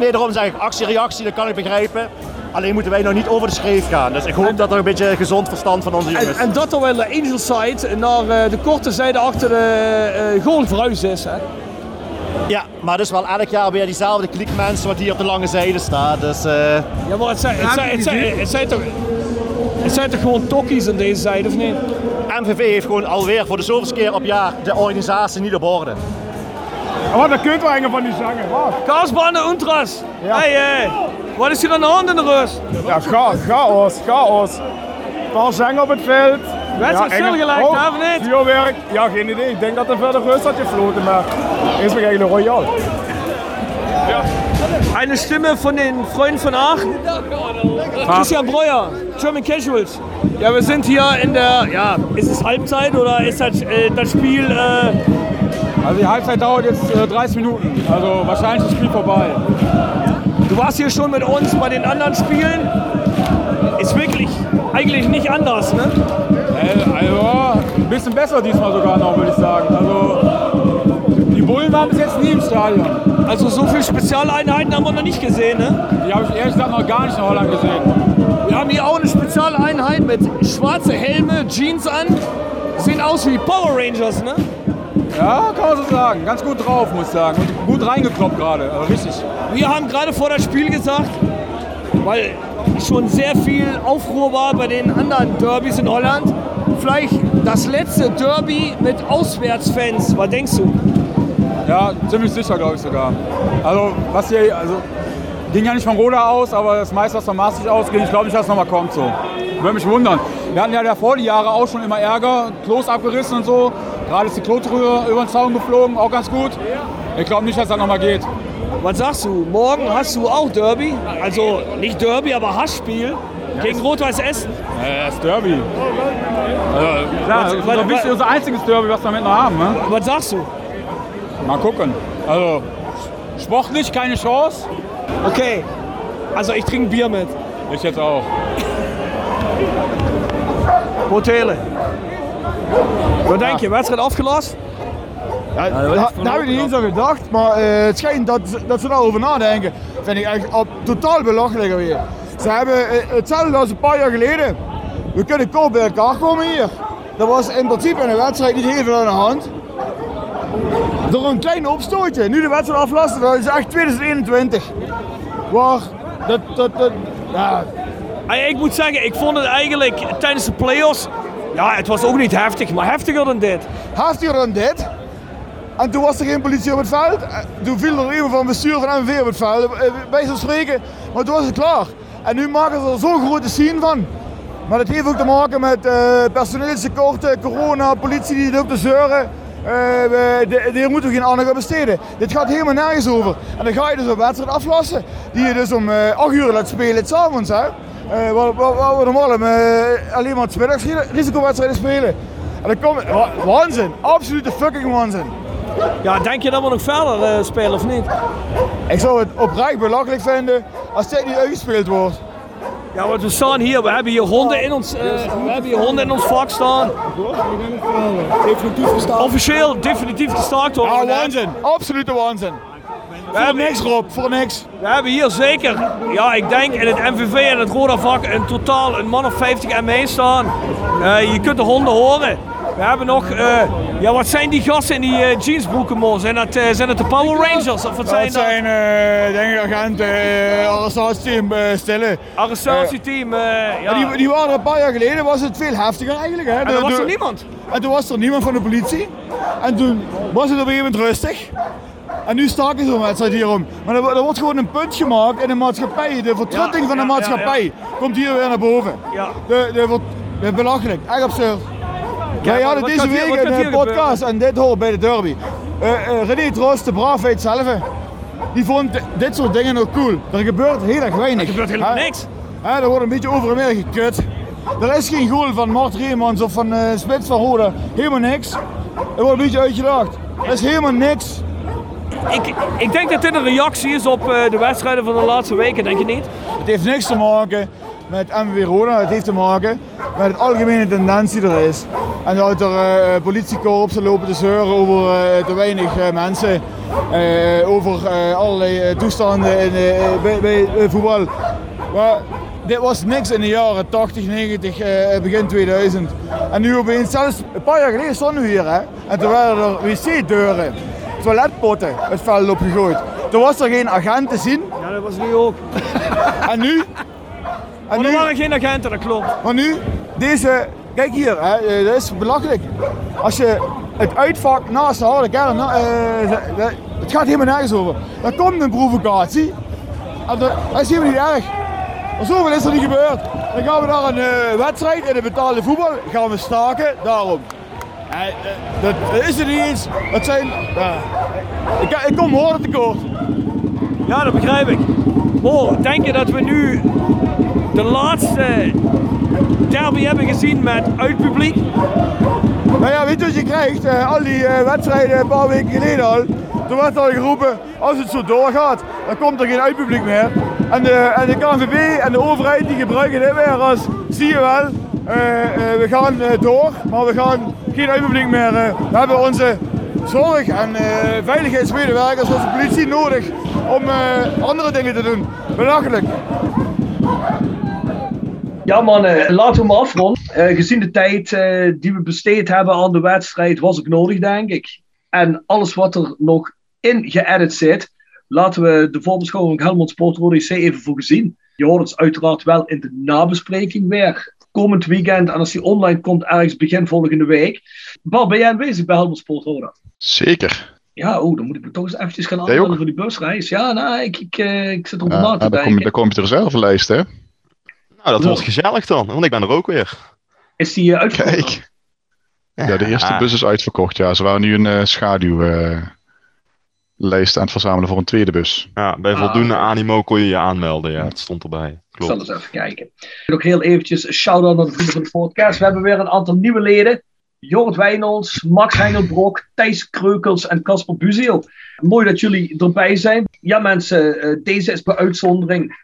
Nee, daarom zeg ik actie-reactie, dat kan ik begrijpen. Alleen moeten wij nog niet over de schreef gaan. Dus ik hoop dat er een beetje gezond verstand van onze jongens. En, en dat er wel de angel side naar uh, de korte zijde achter de uh, goal verhuisd is. Hè? Ja, maar dus wel elk jaar weer diezelfde kliek mensen wat hier op de lange zijde staat. Dus, uh... Ja, maar het zijn, het, zijn, het, zijn, het, zijn toch, het zijn toch gewoon tokkies aan deze zijde, of niet? MVV heeft gewoon alweer voor de zoveelste keer op jaar de organisatie niet op orde. Wat een kutwagen van die zanger. En Untras. Ja. Hey, hey. Wat is hier aan de hand in de rust? Ja, chaos, chaos. Paar zang op het veld. Wedstrijd ja, stilgelegd, oh, of niet? Vuurwerk, ja geen idee. Ik denk dat er verder rust had gefloten, maar is nog eigenlijk royal. Ja. Eine Stimme von den Freunden von Aachen. Christian Breuer, German Casuals. Ja, wir sind hier in der, ja, ist es Halbzeit oder ist das, äh, das Spiel... Äh also die Halbzeit dauert jetzt äh, 30 Minuten, also wahrscheinlich ist das Spiel vorbei. Du warst hier schon mit uns bei den anderen Spielen. Ist wirklich eigentlich nicht anders, ne? Also, ein bisschen besser diesmal sogar noch, würde ich sagen. Also, die Bullen waren bis jetzt nie im Stadion. Also, so viele Spezialeinheiten haben wir noch nicht gesehen, ne? Die habe ich ehrlich gesagt noch gar nicht in Holland gesehen. Wir haben hier auch eine Spezialeinheit mit schwarze Helme, Jeans an. Sehen aus wie Power Rangers, ne? Ja, kann man so sagen. Ganz gut drauf, muss ich sagen. Und gut reingekloppt gerade. Also richtig. Wir haben gerade vor das Spiel gesagt, weil schon sehr viel Aufruhr war bei den anderen Derbys in Holland. Vielleicht das letzte Derby mit Auswärtsfans. Was denkst du? Ja, ziemlich sicher, glaube ich sogar. Also, was hier, also, ging ja nicht von Roda aus, aber das meiste, was von Maastricht ausgeht, ich glaube nicht, dass es nochmal kommt. So. Würde mich wundern. Wir hatten ja davor die Jahre auch schon immer Ärger, Klos abgerissen und so. Gerade ist die Klotrühre über den Zaun geflogen, auch ganz gut. Ich glaube nicht, dass das nochmal geht. Was sagst du? Morgen hast du auch Derby? Also nicht Derby, aber Hassspiel gegen Rot-Weiß Essen? Ja, das ist Derby. Also, klar, das ist was, was, unser einziges Derby, was wir mit noch haben. Ne? Was sagst du? Mal gucken. Also sportlich keine Chance. Okay, also ich trinke Bier mit. Ich jetzt auch. Hotelen. Wat denk je? Wedstrijd afgelast? Ja, daar daar heb ik niet eens aan gedacht, maar eh, het schijnt dat, dat ze daarover nadenken. Vind ik echt op, totaal belachelijk weer. Ze hebben eh, hetzelfde als een paar jaar geleden. We kunnen koop bij elkaar komen hier. Dat was in principe in de wedstrijd niet heel veel aan de hand. Door een klein opstootje. Nu de wedstrijd aflasten, dat is echt 2021. Waar dat, dat, dat, ja, Ik moet zeggen, ik vond het eigenlijk tijdens de play-offs... Ja, het was ook niet heftig, maar heftiger dan dit. heftiger dan dit. En toen was er geen politie op het veld. Eh, Toen viel er iemand van bestuur van MV op het veld, eh, bij zo'n spreken. Maar toen was het klaar. En nu maken ze er zo'n grote scene van. Maar dat heeft ook te maken met eh personeelstekorten, corona, politie die loopt te zeuren. Hier moeten we geen aandacht aan besteden. Dit gaat helemaal nergens over. En dan ga je dus een wedstrijd aflassen. Die je dus om eh 8 uur laat spelen, s'avonds. hè. Eh, Waar waar- waar we normaal alleen maar 's middags risicowedstrijden spelen. En dan komt wa- waanzin, absolute fucking waanzin. Ja, denk je dat we nog verder spelen of niet? Ik zou het oprecht belachelijk vinden als dit niet uitgespeeld wordt. Ja, want we staan hier, we hebben hier honden in ons, eh, we hebben hier honden in ons vak staan. Definitief gestaan. Officieel definitief gestaakt Ja, worden. waanzin, absolute waanzin. We Voor hebben, niks Rob, voor niks. we hebben hier zeker, ja ik denk in het MVV en het Roda vak in totaal een man of 50 ME staan. Eh, je kunt de honden horen. We hebben nog, eh, ja wat zijn die gasten in die eh, jeansbroeken? Zijn dat, eh, zijn dat de Power Rangers of wat zijn Dat dat? zijn, eh denk ik, agenten, uh, arrestatieteam uh, stille. Arrestatieteam, ja. Die, die waren een paar jaar geleden, was het veel heftiger eigenlijk. Hè? en er was er niemand. En toen was er niemand van de politie. En toen was het op een gegeven moment rustig. En nu staken zo'n wedstrijd hierom. Maar er, wo- er wordt gewoon een punt gemaakt in de maatschappij. De vertrutting Ja, van de ja, maatschappij komt hier weer naar boven. Ja. De, de, de belachelijk, echt absurd. Wij hadden deze week een eh, podcast en dit hoort bij de derby. Eh eh, René Troost, de braafheid zelf, die vond di- dit soort dingen ook cool. Er gebeurt heel erg weinig. Er gebeurt helemaal niks. Hè, er wordt een beetje over en weer gekut. Er is geen goal van Mart Reemans of van eh Spits van Roda. Helemaal niks. Er wordt een beetje uitgedacht. Er is helemaal niks. Ik, ik denk dat dit een reactie is op de wedstrijden van de laatste weken, denk je niet? Het heeft niks te maken met MW Roda. Het heeft te maken met het algemene tendens die er is. En dat er eh politiekorpsen lopen te zeuren over eh, te weinig eh, mensen. over allerlei toestanden in, bij, bij voetbal. Maar dit was niks in de jaren 80, 90, eh, begin 2000. En nu opeens, zelfs een paar jaar geleden stonden we hier. Hè? En toen waren er wc-deuren, toiletpotten het veld opgegooid. Toen was er geen agent te zien. Ja, dat was nu ook. En nu? En Maar er nu? waren geen agenten, dat klopt. Maar nu, deze, kijk hier, hè, eh, dat is belachelijk. Als je het uitvak naast de harde kern, na- eh, het gaat helemaal nergens over. Dan komt een provocatie, en dat, dat is helemaal niet erg. Maar zoveel is er niet gebeurd. Dan gaan we naar een eh, wedstrijd in de betaalde voetbal, gaan we staken, daarom. Dat, dat is er niet eens. Dat zijn, ja, ik, ik kom woorden tekort. Ja, dat begrijp ik. Mo, denk je dat we nu de laatste derby hebben gezien met uitpubliek? Nou ja, weet je wat je krijgt? Eh, al die eh, wedstrijden een paar weken geleden al. Toen werd al geroepen, als het zo doorgaat, dan komt er geen uitpubliek meer. En de, en de KNVB en de overheid die gebruiken dit weer als, zie je wel, eh, we gaan door, maar we gaan geen uitpubliek meer. we hebben onze zorg- en veiligheidsmedewerkers de politie nodig om andere dingen te doen. Belachelijk. Ja mannen, laten we maar afronden. Eh, gezien de tijd eh, die we besteed hebben aan de wedstrijd was het nodig denk ik. En alles wat er nog in geëdit zit, laten we de voorbeschouwing Helmond Sport Rode even voor gezien. Je hoort ons uiteraard wel in de nabespreking weer. Komend weekend en als die online komt ergens begin volgende week. Bal, ben jij aanwezig bij Helmond Sport Roda? Zeker. Ja, oh, dan moet ik me toch eens eventjes gaan aanmelden voor die busreis. Ja, nou, ik, ik, eh, ik zit erop Ja, na ja, te dan, kom, denken. dan kom je op de reservelijst, hè? Nou, dat wordt gezellig dan, want ik ben er ook weer. Is die eh, uitverkocht? Kijk. Ja, de eerste Ah, bus is uitverkocht. Ja, ze waren nu een eh schaduwlijst aan het verzamelen voor een tweede bus. Ja, bij Ah. voldoende animo kon je je aanmelden. Ja, het stond erbij. Ik zal Klopt. eens even kijken. Nog heel eventjes een shout-out naar de vrienden van de podcast. We hebben weer een aantal nieuwe leden. Jort Wijnolds, Max Hengelbrok, Thijs Kreukels en Casper Buziel. Mooi dat jullie erbij zijn. Ja mensen, eh, deze is bij uitzondering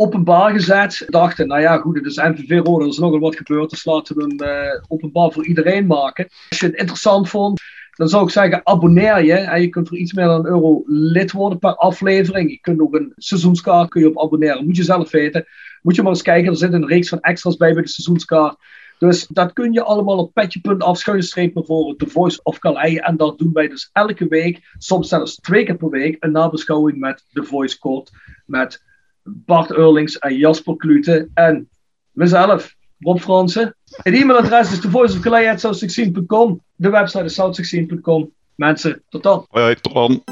openbaar gezet. Dachten, nou ja goed, het is MVV Rode, er is nogal wat gebeurd. Dus laten we hem eh, openbaar voor iedereen maken. Als je het interessant vond, dan zou ik zeggen, abonneer je. En je kunt voor iets meer dan een euro lid worden per aflevering. Je kunt ook een seizoenskaart kun je op abonneren. Moet je zelf weten. Moet je maar eens kijken, er zit een reeks van extra's bij bij de seizoenskaart. Dus dat kun je allemaal op petje.af schuine voor The Voice of Calais. En dat doen wij dus elke week, soms zelfs twee keer per week, een nabeschouwing met The Voice Code. Met Bart Eurlings en Jasper Klute en mezelf, Rob Fransen. Het e-mailadres is thevoiceofcalais.south16.com. De website is south16.com. Mensen, tot. Hoi, tot dan.